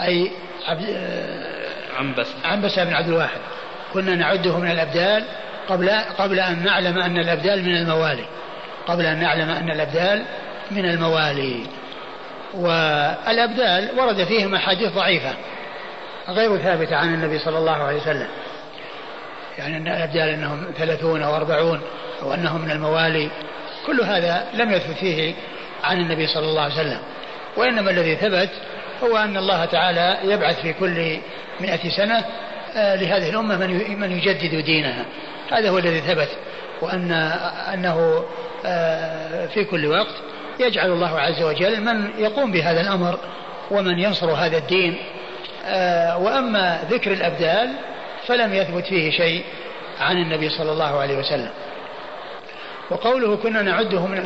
أي عبد آه عنبسة. عنبسة بن عبد الواحد. كنا نعده من الأبدال قبل قبل أن نعلم أن الأبدال من الموالي. قبل أن نعلم أن الأبدال من الموالي. والأبدال ورد فيهم أحاديث ضعيفة غير ثابتة عن النبي صلى الله عليه وسلم. يعني أن الأبدال أنهم ثلاثون أو أربعون أو أنهم من الموالي. كل هذا لم يثبت فيه عن النبي صلى الله عليه وسلم. وإنما الذي ثبت هو أن الله تعالى يبعث في كل مئة سنة آه، لهذه الأمة من من يجدد دينها. هذا هو الذي ثبت. وأن أنه آه، في كل وقت يجعل الله عز وجل من يقوم بهذا الأمر ومن ينصر هذا الدين. آه، وأما ذكر الأبدال فلم يثبت فيه شيء عن النبي صلى الله عليه وسلم. وقوله كنا نعده من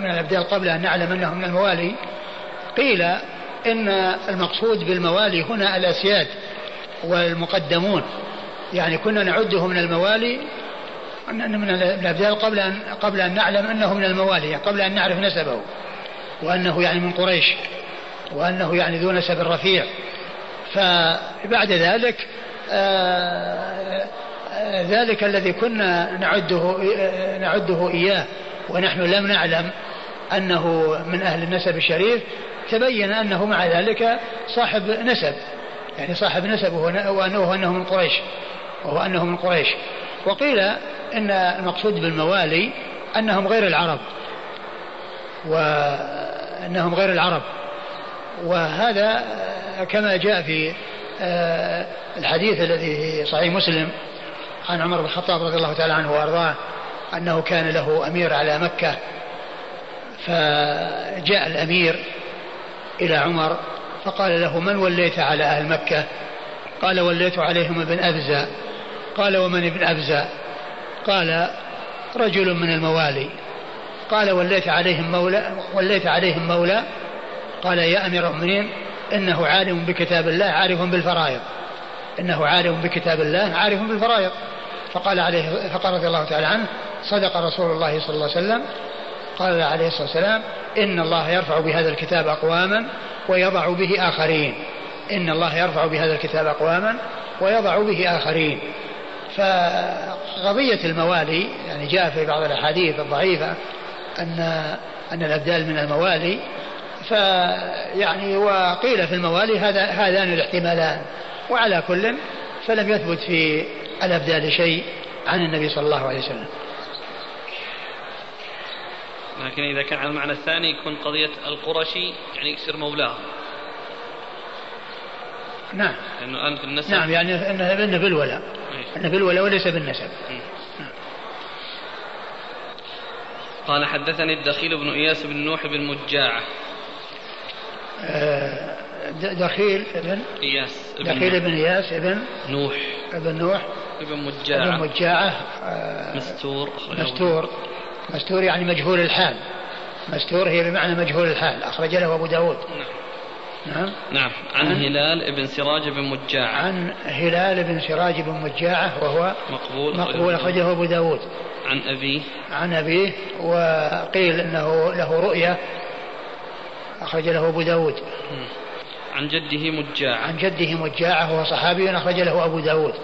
من الأبدال قبل أن نعلم أنه من الموالي قيل إن المقصود بالموالي هنا الأسياد والمقدمون. يعني كنا نعده من الموالي من الأبدال قبل أن قبل أن نعلم أنه من الموالي يعني قبل أن نعرف نسبه. وأنه يعني من قريش. وأنه يعني ذو نسب رفيع. فبعد ذلك آه، آه، ذلك الذي كنا نعده آه، نعده إياه ونحن لم نعلم أنه من أهل النسب الشريف تبين أنه مع ذلك صاحب نسب. يعني صاحب نسب وأنه أنه من قريش. وهو أنه من قريش. وقيل إن المقصود بالموالي أنهم غير العرب. وأنهم غير العرب. وهذا كما جاء في آه، الحديث الذي في صحيح مسلم عن عمر بن الخطاب رضي الله تعالى عنه وأرضاه أنه كان له أمير على مكة. فجاء الأمير إلى عمر فقال له من وليت على أهل مكة؟ قال وليت عليهم ابن أبزة. قال ومن ابن أبزة؟ قال رجل من الموالي قال وليت عليهم مولى وليت عليهم مولى قال يا أمير المؤمنين إنه عالم بكتاب الله عارف بالفرائض إنه عالم بكتاب الله عارف بالفرائض. فقال عليه فقال رضي الله تعالى عنه صدق رسول الله صلى الله عليه وسلم. قال عليه الصلاة والسلام إن الله يرفع بهذا الكتاب أقواما ويضع به آخرين. إن الله يرفع بهذا الكتاب أقواما ويضع به آخرين. فقضية الموالي يعني جاء في بعض الأحاديث الضعيفة ان أن الأبدال من الموالي فيعني وقيل في الموالي هذا هذان الاحتمالان وعلى كل فلم يثبت في الأبدال شيء عن النبي صلى الله عليه وسلم. لكن إذا كان على المعنى الثاني يكون قضية القرشي يعني يصير مولاه. نعم. لأنه أنت النسب نعم يعني انه بالولاء. إنه بالولاء وليس بالنسب. قال حدثني الدخيل بن إياس بن نوح بن مجاعة. آه، دخيل ابن إياس ابن دخيل ابن إياس ابن نوح. ابن نوح. ابن مجاعة. ابن مجاعة آه، مستور مستور. مستور يعني مجهول الحال. مستور هي بمعنى مجهول الحال أخرج له أبو داود. نعم. نعم. نعم. عن, عن هلال بن سراج بن مجاعة. عن هلال بن سراج بن مجاعة وهو مقبول. مقبول أخرجه أبو داود. عن أبيه. عن أبيه وقيل أنه له رؤية أخرج له أبو داود. عن جده مجاعة. عن جده مجاعة وهو صحابي أخرج له أبو داود.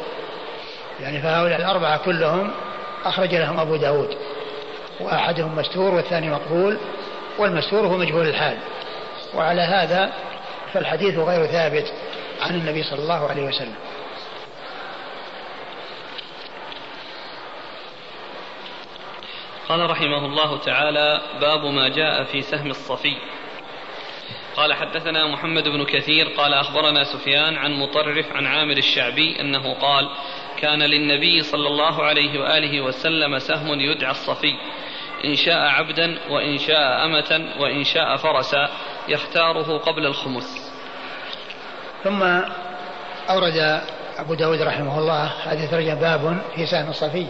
يعني فهؤلاء الأربعة كلهم أخرج لهم أبو داود. وأحدهم مستور والثاني مقبول والمستور هو مجهول الحال. وعلى هذا فالحديث غير ثابت عن النبي صلى الله عليه وسلم. قال رحمه الله تعالى باب ما جاء في سهم الصفي. قال حدثنا محمد بن كثير قال أخبرنا سفيان عن مطرف عن عامر الشعبي أنه قال كان للنبي صلى الله عليه وآله وسلم سهم يدعى الصفي. إن شاء عبدا وإن شاء أمة وإن شاء فرسا يختاره قبل الخمس. ثم أورد أبو داود رحمه الله حديث رجل باب في سهم الصفي.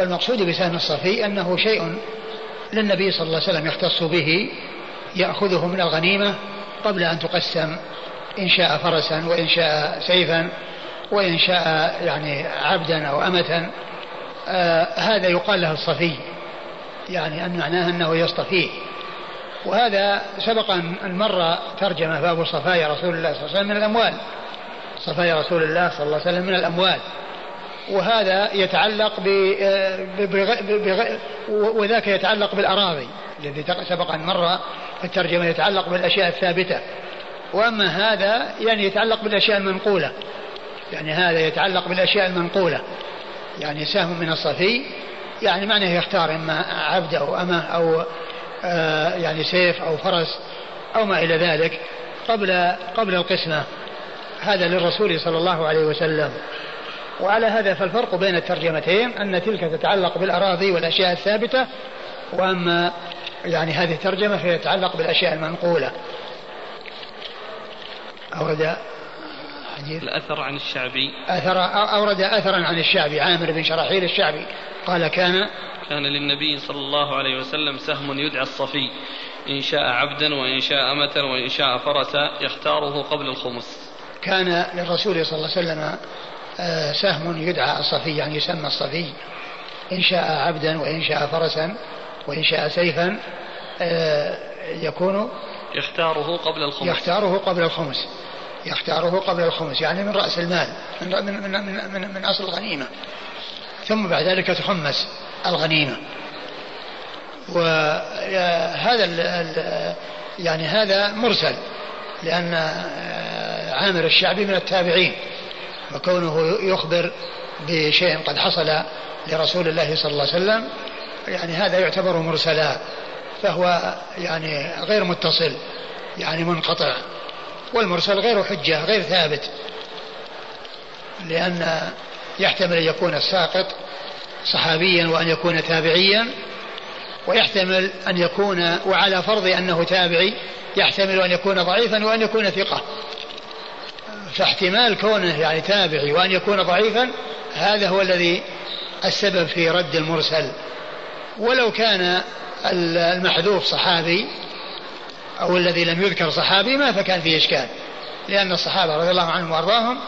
والمقصود بسهم الصفي أنه شيء للنبي صلى الله عليه وسلم يختص به يأخذه من الغنيمة قبل أن تقسم إن شاء فرسا وإن شاء سيفا وإن شاء يعني عبدا أو أمة. آه هذا يقال له الصفي. يعني أن معناه أنه يصطفيه وهذا سبق أن مر ترجمة باب صفايا رسول الله صلى الله عليه وسلم من الأموال. صفايا رسول الله صلى الله عليه وسلم من الأموال. وهذا يتعلق ب وذاك يتعلق بالأراضي. الذي سبق أن مر في الترجمة يتعلق بالأشياء الثابتة. وأما هذا يعني يتعلق بالأشياء المنقولة. يعني هذا يتعلق بالأشياء المنقولة. يعني سهم من الصفي يعني معناه يختار إما عبد أو أمة أو آه، يعني سيف أو فرس أو ما إلى ذلك قبل قبل القسمة. هذا للرسول صلى الله عليه وسلم. وعلى هذا فالفرق بين الترجمتين أن تلك تتعلق بالأراضي والأشياء الثابتة وأما يعني هذه الترجمة فهي تتعلق بالأشياء المنقولة. أورد حديث؟ الأثر عن الشعبي. أثر أورد أثرا عن الشعبي عامر بن شراحيل الشعبي. قال كان كان للنبي صلى الله عليه وسلم سهم يدعى الصفي. إن شاء عبدا وإن شاء أمة وإن شاء فرسا يختاره قبل الخمس. كان للرسول صلى الله عليه وسلم آه، سهم يدعى الصفي يعني يسمى الصفي. إن شاء عبدا وإن شاء فرسا وإن شاء سيفا آه، يكون يختاره قبل الخمس. يختاره قبل الخمس. يختاره قبل الخمس يعني من رأس المال من من من, من, من, من أصل الغنيمة. ثم بعد ذلك تخمس الغنيمة. وهذا يعني هذا مرسل لأن عامر الشعبي من التابعين وكونه يخبر بشيء قد حصل لرسول الله صلى الله عليه وسلم يعني هذا يعتبر مرسلا فهو يعني غير متصل يعني منقطع والمرسل غير حجة غير ثابت لأن يحتمل أن يكون الساقط صحابيا وأن يكون تابعيا ويحتمل أن يكون وعلى فرض أنه تابعي يحتمل أن يكون ضعيفا وأن يكون ثقة. فاحتمال كونه يعني تابعي وأن يكون ضعيفا هذا هو الذي السبب في رد المرسل. ولو كان المحذوف صحابي أو الذي لم يذكر صحابي ما فكان فيه إشكال لأن الصحابة رضي الله عنهم وأرضاهم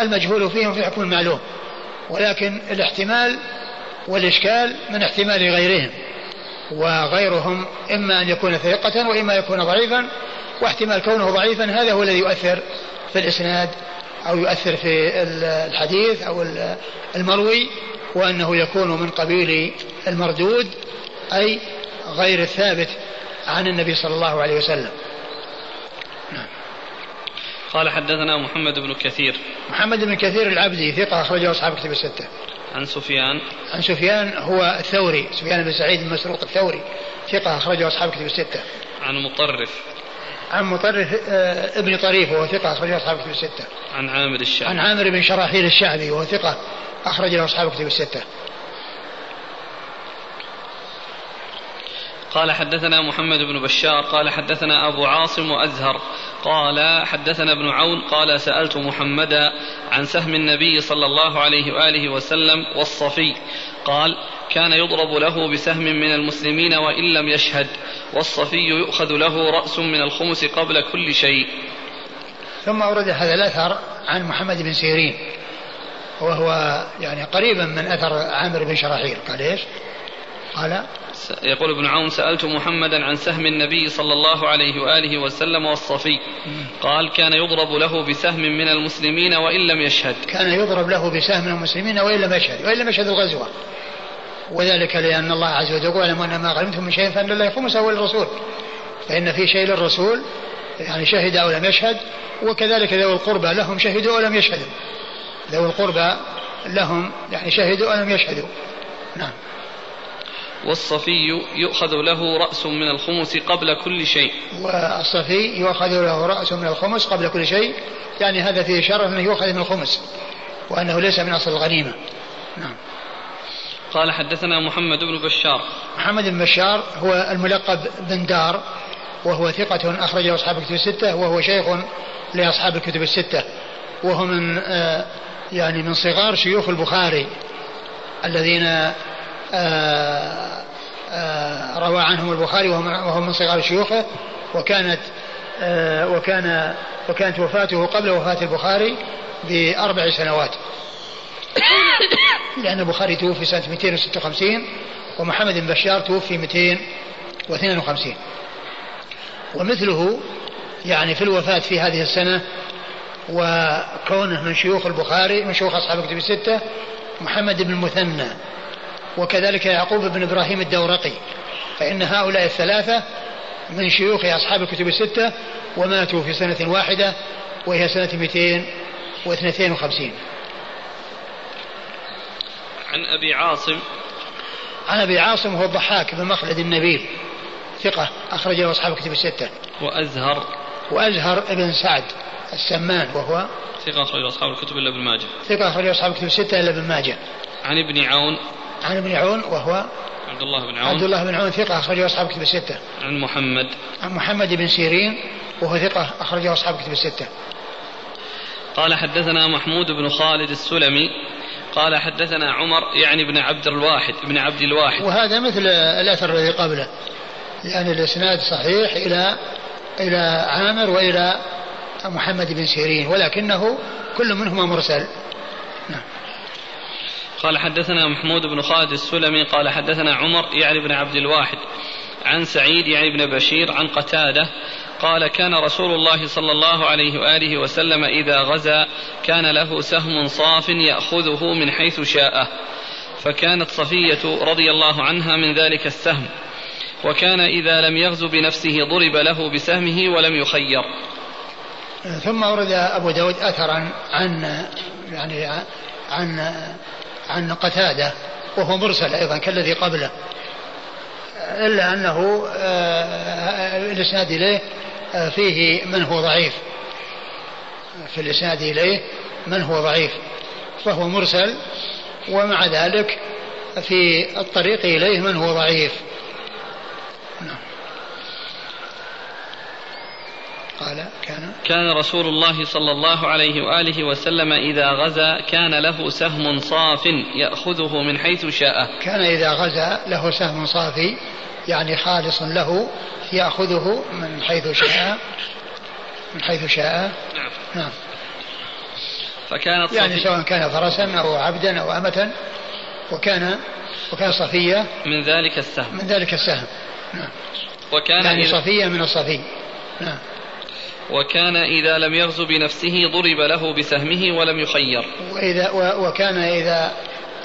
المجهول فيهم في حكم المعلوم ولكن الاحتمال والإشكال من احتمال غيرهم وغيرهم إما أن يكون ثقة وإما يكون ضعيفا واحتمال كونه ضعيفا هذا هو الذي يؤثر في الإسناد أو يؤثر في الحديث أو المروي وأنه يكون من قبيل المردود أي غير الثابت عن النبي صلى الله عليه وسلم. قال حدثنا محمد بن كثير. محمد بن كثير العبدي ثقة أخرجه أصحاب كتب الستة. عن سفيان. عن سفيان هو الثوري سفيان بن سعيد المسروق الثوري ثقة أخرجه أصحاب كتب الستة. عن مطرف. عن مطرف آه، ابن طريف وهو ثقة أخرجه أصحاب كتب الستة. عن عامر الشعبي. عن عامر بن شراحيل الشعبي وهو ثقة أخرج له أصحاب كتب الستة. قال حدثنا محمد بن بشار قال حدثنا أبو عاصم وأزهر قال حدثنا ابن عون قال سألت محمدا عن سهم النبي صلى الله عليه وآله وسلم والصفي قال كان يضرب له بسهم من المسلمين وإن لم يشهد والصفي يؤخذ له رأس من الخمس قبل كل شيء. ثم أورد هذا الأثر عن محمد بن سيرين وهو يعني قريبا من أثر عامر بن شراحيل. قال إيش؟ قال يقول ابن عون سألت محمدا عن سهم النبي صلى الله عليه وآله وسلم والصفي. قال كان يضرب له بسهم من المسلمين وإن لم يشهد. كان يضرب له بسهم من المسلمين وإن لم يشهد وإن لم يشهد الغزوة. وذلك لأن الله عز وجل يقول أن ما غنمتم من شيء فأن الله خمسه وللرسول فإن في شيء للرسول يعني شهد أو لم يشهد وكذلك ذوي القربى لهم شهدوا ولم يشهدوا. ذوي القربى لهم يعني شهدوا ولم يشهدوا. نعم. والصفي يؤخذ له رأس من الخمس قبل كل شيء. والصفي يؤخذ له رأس من الخمس قبل كل شيء. يعني هذا فيه إشارة أنه يؤخذ من الخمس وأنه ليس من أصل الغنيمة. نعم. قال حدثنا محمد بن بشار. محمد بن بشار هو الملقب بن دار وهو ثقة أخرجه أصحاب الكتب الستة وهو شيخ لأصحاب الكتب الستة. وهو من آه، يعني من صغار شيوخ البخاري الذين روى عنهم البخاري وهم من صغار شيوخه وكانت آه، وكان وكانت وفاته قبل وفاة البخاري بأربع سنوات. لأن البخاري توفي سنة 256 ومحمد بن بشار توفي 252 ومثله يعني في الوفاة في هذه السنة وكونه من شيوخ البخاري من شيوخ أصحاب الكتب الستة محمد بن المثنى. وكذلك يعقوب بن إبراهيم الدورقي. فإن هؤلاء الثلاثة من شيوخ أصحاب الكتب الستة وماتوا في سنة واحدة وهي سنة 252 عن أبي عاصم. عن أبي عاصم هو الضحاك بن مخلد النبيل ثقة أخرج له أصحاب كتب الستة. وأزهر. وأزهر ابن سعد السمان وهو ثقة أخرج أصحاب الكتب إلا ابن ماجه. ثقة أخرج أصحاب كتب الستة إلا ابن ماجه. عن ابن عون. عن ابن عون وهو عبد الله بن عون. عبد الله بن عون ثقة أخرجه أصحاب كتب الستة. عن محمد. عن محمد بن سيرين وهو ثقة أخرجه أصحاب كتب الستة. قال حدثنا محمود بن خالد السلمي. قال حدثنا عمر يعني ابن عبد الواحد ابن عبد الواحد. وهذا مثل الأثر الذي قبله. يعني الإسناد صحيح إلى إلى عامر وإلى محمد بن سيرين ولكنه كل منهما مرسل. نعم. قال حدثنا محمود بن خالد السلمي قال حدثنا عمر يعني بن عبد الواحد عن سعيد يعني بن بشير عن قتادة قال كان رسول الله صلى الله عليه وآله وسلم إذا غزا كان له سهم صاف يأخذه من حيث شاء فكانت صفية رضي الله عنها من ذلك السهم وكان إذا لم يغزو بنفسه ضرب له بسهمه ولم يخير. ثم ورد أبو داود أثرا عن يعني عن عن قتادة وهو مرسل أيضا كالذي قبله. إلا أنه آه، الإسناد إليه آه، فيه من هو ضعيف. في الإسناد إليه من هو ضعيف. فهو مرسل ومع ذلك في الطريق إليه من هو ضعيف. قال كان كان رسول الله صلى الله عليه وآله وسلم إذا غزا كان له سهم صاف يأخذه من حيث شاء. كان إذا غزا له سهم صافي يعني خالص له يأخذه من حيث شاء. من حيث شاء. نعم. نعم. فكانت يعني سواء كان فرسا أو عبدا أو أمة وكان وكان صفية من ذلك السهم. من ذلك السهم. نعم. وكان يعني صفية من الصفي. نعم. وكان إذا لم يغزو بنفسه ضرب له بسهمه ولم يخير. وإذا وكان إذا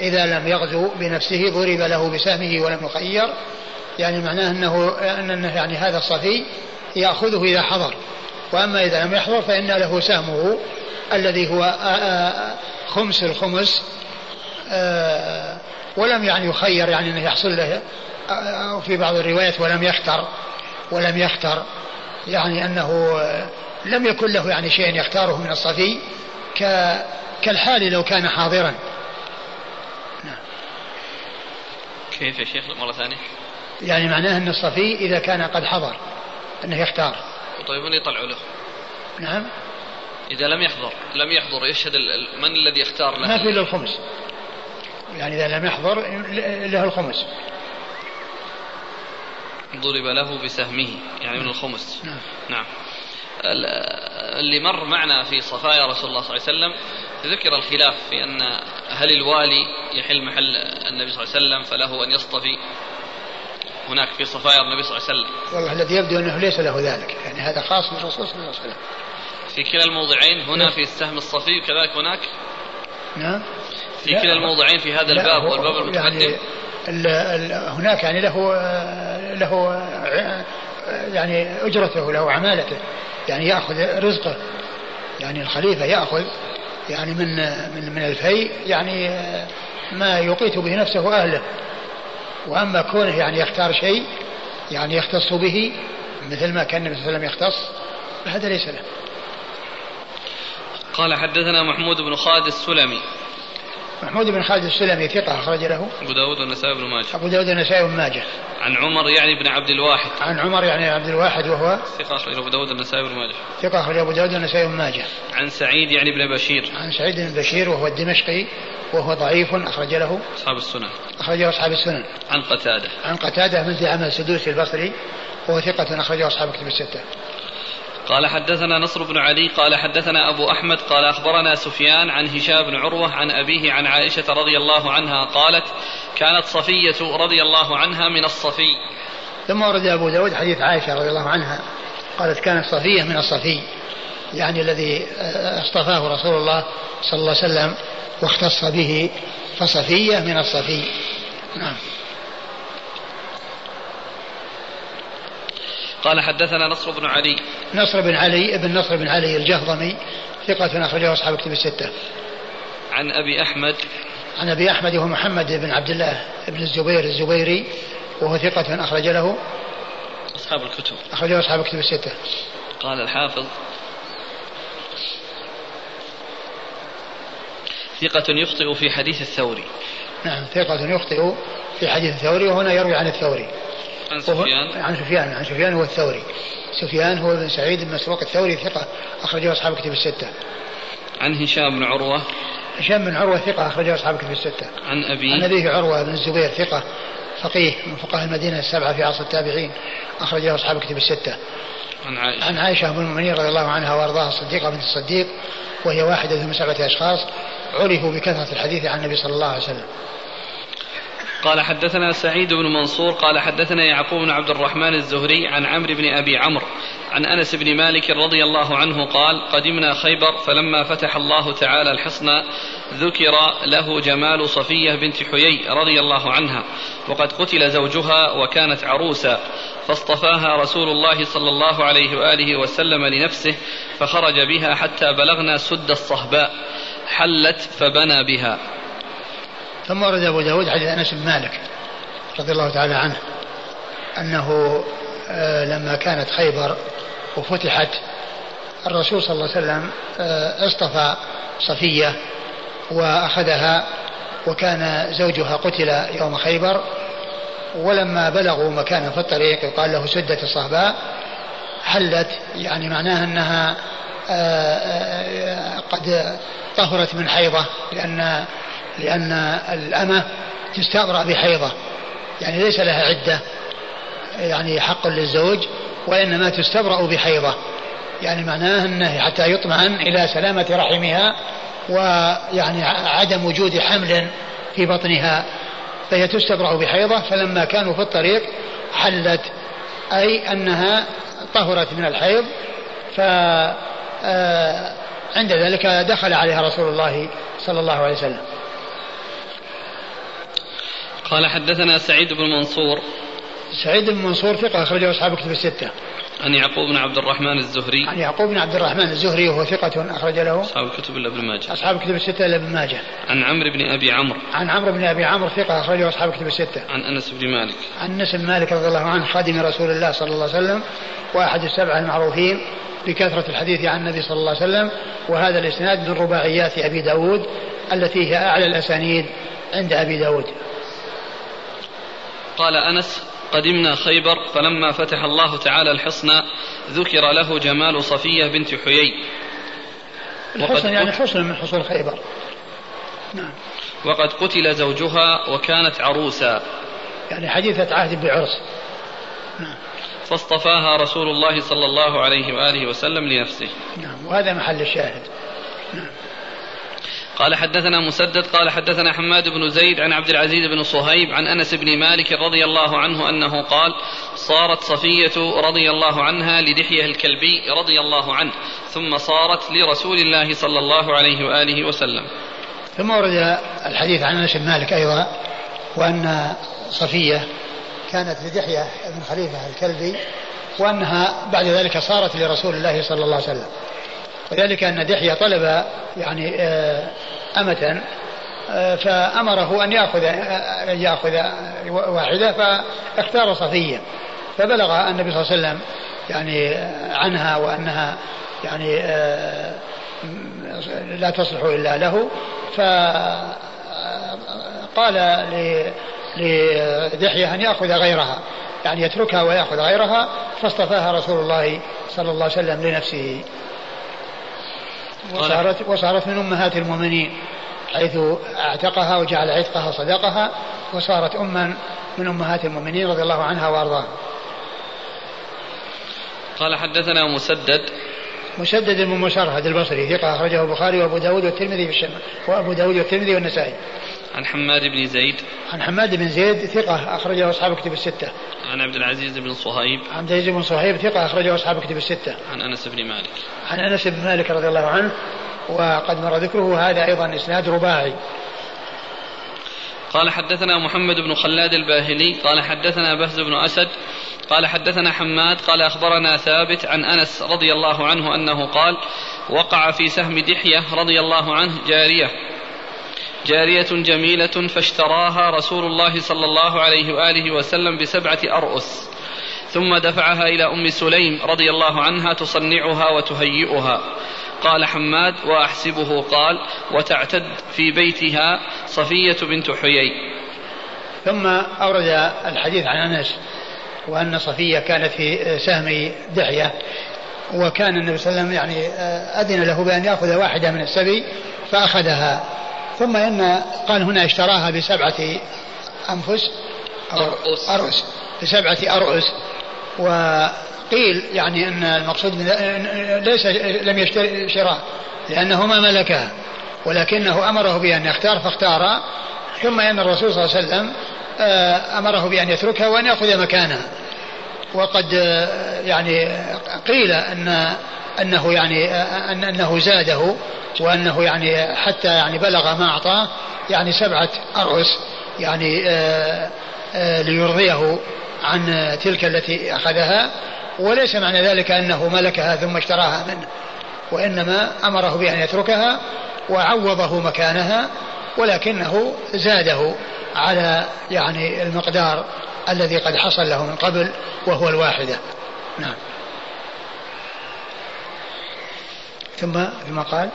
إذا لم يغزو بنفسه ضرب له بسهمه ولم يخير يعني معناه أنه أنه يعني هذا الصفي يأخذه إذا حضر. وأما إذا لم يحضر فإن له سهمه الذي هو خمس الخمس ولم يعني يخير يعني أنه يحصل له في بعض الروايات ولم يختر ولم يختر يعني أنه لم يكن له يعني شيء يختاره من الصفي ك كالحال لو كان حاضرا. كيف يا شيخ؟ مرة ثانية. يعني معناه أن الصفي إذا كان قد حضر أنه يختار. طيب من يطلع له؟ نعم. إذا لم يحضر لم يحضر يشهد من الذي يختار له؟ ما في إلا الخمس. يعني إذا لم يحضر له الخمس. ضرب له بسهمه يعني من الخمس. نعم. نعم. ال- اللي مر معنا في صفايا رسول الله صلى الله عليه وسلم ذكر الخلاف في أن هل الوالي يحل محل النبي صلى الله عليه وسلم فله أن يصطفي هناك في صفايا النبي صلى الله عليه وسلم. والله الذي يبدو أنه ليس له ذلك يعني هذا خاص بالرسول صلى الله عليه وسلم. في كلا الموضعين هنا في السهم الصفي وكذلك هناك؟ نعم. في لا، كلا الموضعين في هذا الباب والباب المتقدم يعني ال ال هناك يعني له له يعني أجرته له عمالته. يعني يأخذ رزقه. يعني الخليفة يأخذ يعني من من من الفي يعني ما يقيت به نفسه واهله وأما كونه يعني يختار شيء يعني يختص به مثل ما كان النبي صلى الله عليه وسلم يختص فهذا ليس له. قال حدثنا محمود بن خالد السلمي. محمود بن خالد السلمي ثقة أخرج له. أبو داود والنسائي بن ماجه. أبو داود النسائي وابن ماجه. عن عمر يعني بن عبد الواحد. عن عمر يعني عبد الواحد وهو ثقة أخرج أبو داود النسائي بن ماجه. ثقة أخرج أبو داود والنسائي بن ماجه. عن سعيد يعني بن بشير. عن سعيد بن بشير وهو الدمشقي وهو ضعيف أخرج له. أصحاب السنن. أخرجه أصحاب السنن. عن قتادة. عن قتادة من زعم السدوسي البصري وهو ثقة أخرجه أصحاب كتب الستة. قال حدثنا نصر بن علي قال حدثنا أبو أحمد قال أخبرنا سفيان عن هشام بن عروة عن أبيه عن عائشة رضي الله عنها قالت كانت صفية رضي الله عنها من الصفي. ثم ورد أبو داود حديث عائشة رضي الله عنها قالت كانت صفية من الصفي يعني الذي اصطفاه رسول الله صلى الله عليه وسلم واختص به فصفية من الصفي. نعم. قال حدثنا نصر بن علي. نصر بن علي ابن نصر بن علي الجهضمي ثقة أخرجه أصحاب كتب الستة. عن أبي أحمد. عن أبي أحمد وهو محمد بن عبد الله بن الزبير الزبيري وهو ثقة أخرج له أصحاب الكتب. أخرجه أصحاب الكتب الستة. قال الحافظ. ثقة يخطئ في حديث الثوري. نعم ثقة يخطئ في حديث الثوري وهنا يروي عن الثوري. عن سفيان. عن سفيان عن سفيان هو الثوري. سفيان هو بن سعيد بن مسروق الثوري ثقة أخرجه أصحاب الكتب الستة. عن هشام بن عروة. هشام بن عروة ثقة أخرجه أصحاب الكتب الستة. عن أبي عن أبيه عروة بن الزبير ثقة فقيه من فقهاء المدينة السبعة في عصر التابعين أخرجه أصحاب الكتب الستة. عن عائشة. عن عائشة أم المؤمنين رضي الله عنها وأرضاها الصديقة بنت الصديق وهي واحدة من سبعة أشخاص عرفوا بكثرة الحديث عن النبي صلى الله عليه وسلم. قال حدثنا سعيد بن منصور قال حدثنا يعقوب بن عبد الرحمن الزهري عن عمرو بن أبي عمرو عن أنس بن مالك رضي الله عنه قال قدمنا خيبر فلما فتح الله تعالى الحصن ذكر له جمال صفية بنت حيي رضي الله عنها وقد قتل زوجها وكانت عروسا فاصطفاها رسول الله صلى الله عليه وآله وسلم لنفسه فخرج بها حتى بلغنا سد الصهباء حلت فبنى بها. ثم ورد أبو داود حديث أنس بن مالك رضي الله تعالى عنه أنه آه، لما كانت خيبر وفتحت الرسول صلى الله عليه وسلم آه، اصطفى صفية وأخذها وكان زوجها قتل يوم خيبر ولما بلغوا مكانا في الطريق يقال له سدة الصهباء حلت يعني معناها أنها آه، قد طهرت من حيضة لأن لأن الأمة تستبرأ بحيضة يعني ليس لها عدة يعني حق للزوج وإنما تستبرأ بحيضة يعني معناه أنه حتى يطمئن إلى سلامة رحمها ويعني عدم وجود حمل في بطنها. فهي تستبرأ بحيضة فلما كانوا في الطريق حلت أي أنها طهرت من الحيض ف آه، عند ذلك دخل عليها رسول الله صلى الله عليه وسلم. قال حدثنا سعيد بن منصور سعيد بن منصور ثقة أخرجه أصحاب كتب الستة. عن يعقوب بن عبد الرحمن الزهري. عن يعقوب بن عبد الرحمن الزهري وهو ثقة أخرج له. أصحاب الكتب إلا ابن ماجه. أصحاب الكتب الستة إلا ابن ماجه. عن عمرو بن أبي عمرو. عن عمرو بن أبي عمرو ثقة أخرجه أصحاب الكتب الستة. عن أنس بن مالك. عن أنس بن مالك رضي الله عنه خادم رسول الله صلى الله عليه وسلم وأحد السبعة المعروفين بكثرة الحديث عن النبي صلى الله عليه وسلم وهذا الإسناد من رباعيات أبي داود التي هي أعلى الأسانيد عند أبي داود قال أنس قدمنا خيبر فلما فتح الله تعالى الحصن ذكر له جمال صفية بنت حيي. الحصن يعني حصن من حصول خيبر. نعم. وقد قتل زوجها وكانت عروسا. يعني حديثة عهد بعرس نعم. فاصطفاها رسول الله صلى الله عليه وآله وسلم لنفسه. نعم. وهذا محل الشاهد. قال حدثنا مسدد قال حدثنا حماد بن زيد عن عبد العزيز بن صهيب عن أنس بن مالك رضي الله عنه أنه قال صارت صفية رضي الله عنها لدحية الكلبي رضي الله عنه ثم صارت لرسول الله صلى الله عليه وآله وسلم. ثم ورد الحديث عن أنس بن مالك أيضا وأن صفية كانت لدحية بن خليفة الكلبي وأنها بعد ذلك صارت لرسول الله صلى الله عليه وسلم. وذلك أن دحية طلب يعني آه، أمة آه، فأمره أن يأخذ آه، يأخذ واحدة فاختار صفية فبلغ النبي صلى الله عليه وسلم يعني عنها وأنها يعني لا تصلح إلا له. فقال لدحية أن يأخذ غيرها يعني يتركها ويأخذ غيرها فاصطفاها رسول الله صلى الله عليه وسلم لنفسه. وصارت وصارت من أمهات المؤمنين حيث أعتقها وجعل عتقها صدقها وصارت أما من أمهات المؤمنين رضي الله عنها وأرضاها. قال حدثنا مسدد مسدد بن مسرهد البصري ثقة أخرجه البخاري وأبو داود والترمذي في الشمال وأبو داود والترمذي والنسائي عن حماد بن زيد. عن حماد بن زيد ثقة أخرجه أصحاب كتب الستة. عن عبد العزيز بن صهيب. عن عبد العزيز بن صهيب ثقة أخرجه أصحاب كتب الستة. عن أنس بن مالك. عن أنس بن مالك رضي الله عنه وقد مر ذكره هذا أيضا إسناد رباعي. قال حدثنا محمد بن خلاد الباهلي قال حدثنا بهز بن أسد قال حدثنا حماد قال أخبرنا ثابت عن أنس رضي الله عنه أنه قال وقع في سهم دحية رضي الله عنه جارية. جارية جميلة فاشتراها رسول الله صلى الله عليه وآله وسلم بسبعة أرؤس ثم دفعها إلى أم سليم رضي الله عنها تصنعها وتهيئها. قال حماد وأحسبه قال وتعتد في بيتها صفية بنت حيي. ثم أورد الحديث عن أنس وأن صفية كانت في سهم دحية وكان النبي صلى الله عليه وسلم يعني أذن له بأن يأخذ واحدة من السبي فأخذها. ثم إن قال هنا اشتراها بسبعة أنفس أرؤس, أرؤس بسبعة أرؤس وقيل يعني أن المقصود ليس لم يشتري شراء لأنه ما ملكها ولكنه أمره بأن يختار فاختار. ثم أن الرسول صلى الله عليه وسلم آه، أمره بأن يتركها وأن يأخذ مكانها. وقد آه، يعني قيل أن أنه يعني آه، أن أنه زاده وأنه يعني حتى يعني بلغ ما أعطاه يعني سبعة أرؤس يعني ليرضيه عن تلك التي أخذها. وليس معنى ذلك أنه ملكها ثم اشتراها منه وإنما أمره بأن يتركها وعوضه مكانها ولكنه زاده على يعني المقدار الذي قد حصل له من قبل وهو الواحدة. نعم. ثم ثم قال؟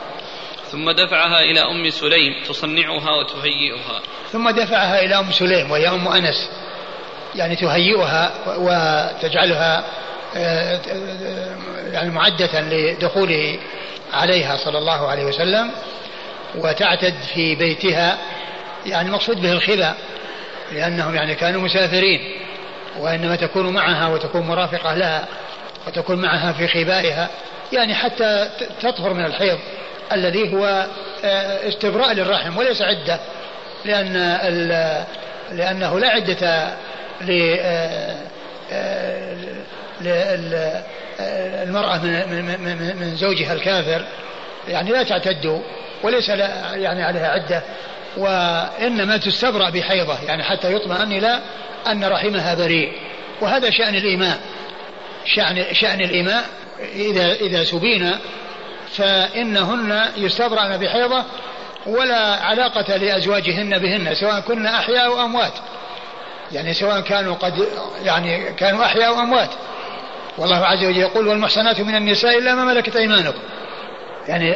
ثم دفعها إلى أم سليم تصنعها وتهيئها. ثم دفعها إلى أم سليم وهي أم أنس. يعني تهيئها وتجعلها آه، يعني معدة لدخوله عليها صلى الله عليه وسلم وتعتد في بيتها. يعني المقصود به الخبا لأنهم يعني كانوا مسافرين وإنما تكون معها وتكون مرافقة لها. وتكون معها في خبائها يعني حتى تطهر من الحيض الذي هو آه، استبراء للرحم وليس عدة لأن لأنه لا عدة للمرأة من من زوجها الكافر يعني لا تعتد وليس يعني عليها عدة وإنما تستبرأ بحيضة يعني حتى يطمئن إلى أن رحمها بريء وهذا شأن الإيماء شأن شأن الإيماء إذا إذا سبين فإنهن يستبرأن بحيضة ولا علاقة لأزواجهن بهن سواء كن أحياء أو أموات. يعني سواء كانوا قد يعني كانوا أحياء أو أموات. والله عز وجل يقول والمحصنات من النساء إلا ما ملكت أيمانكم. يعني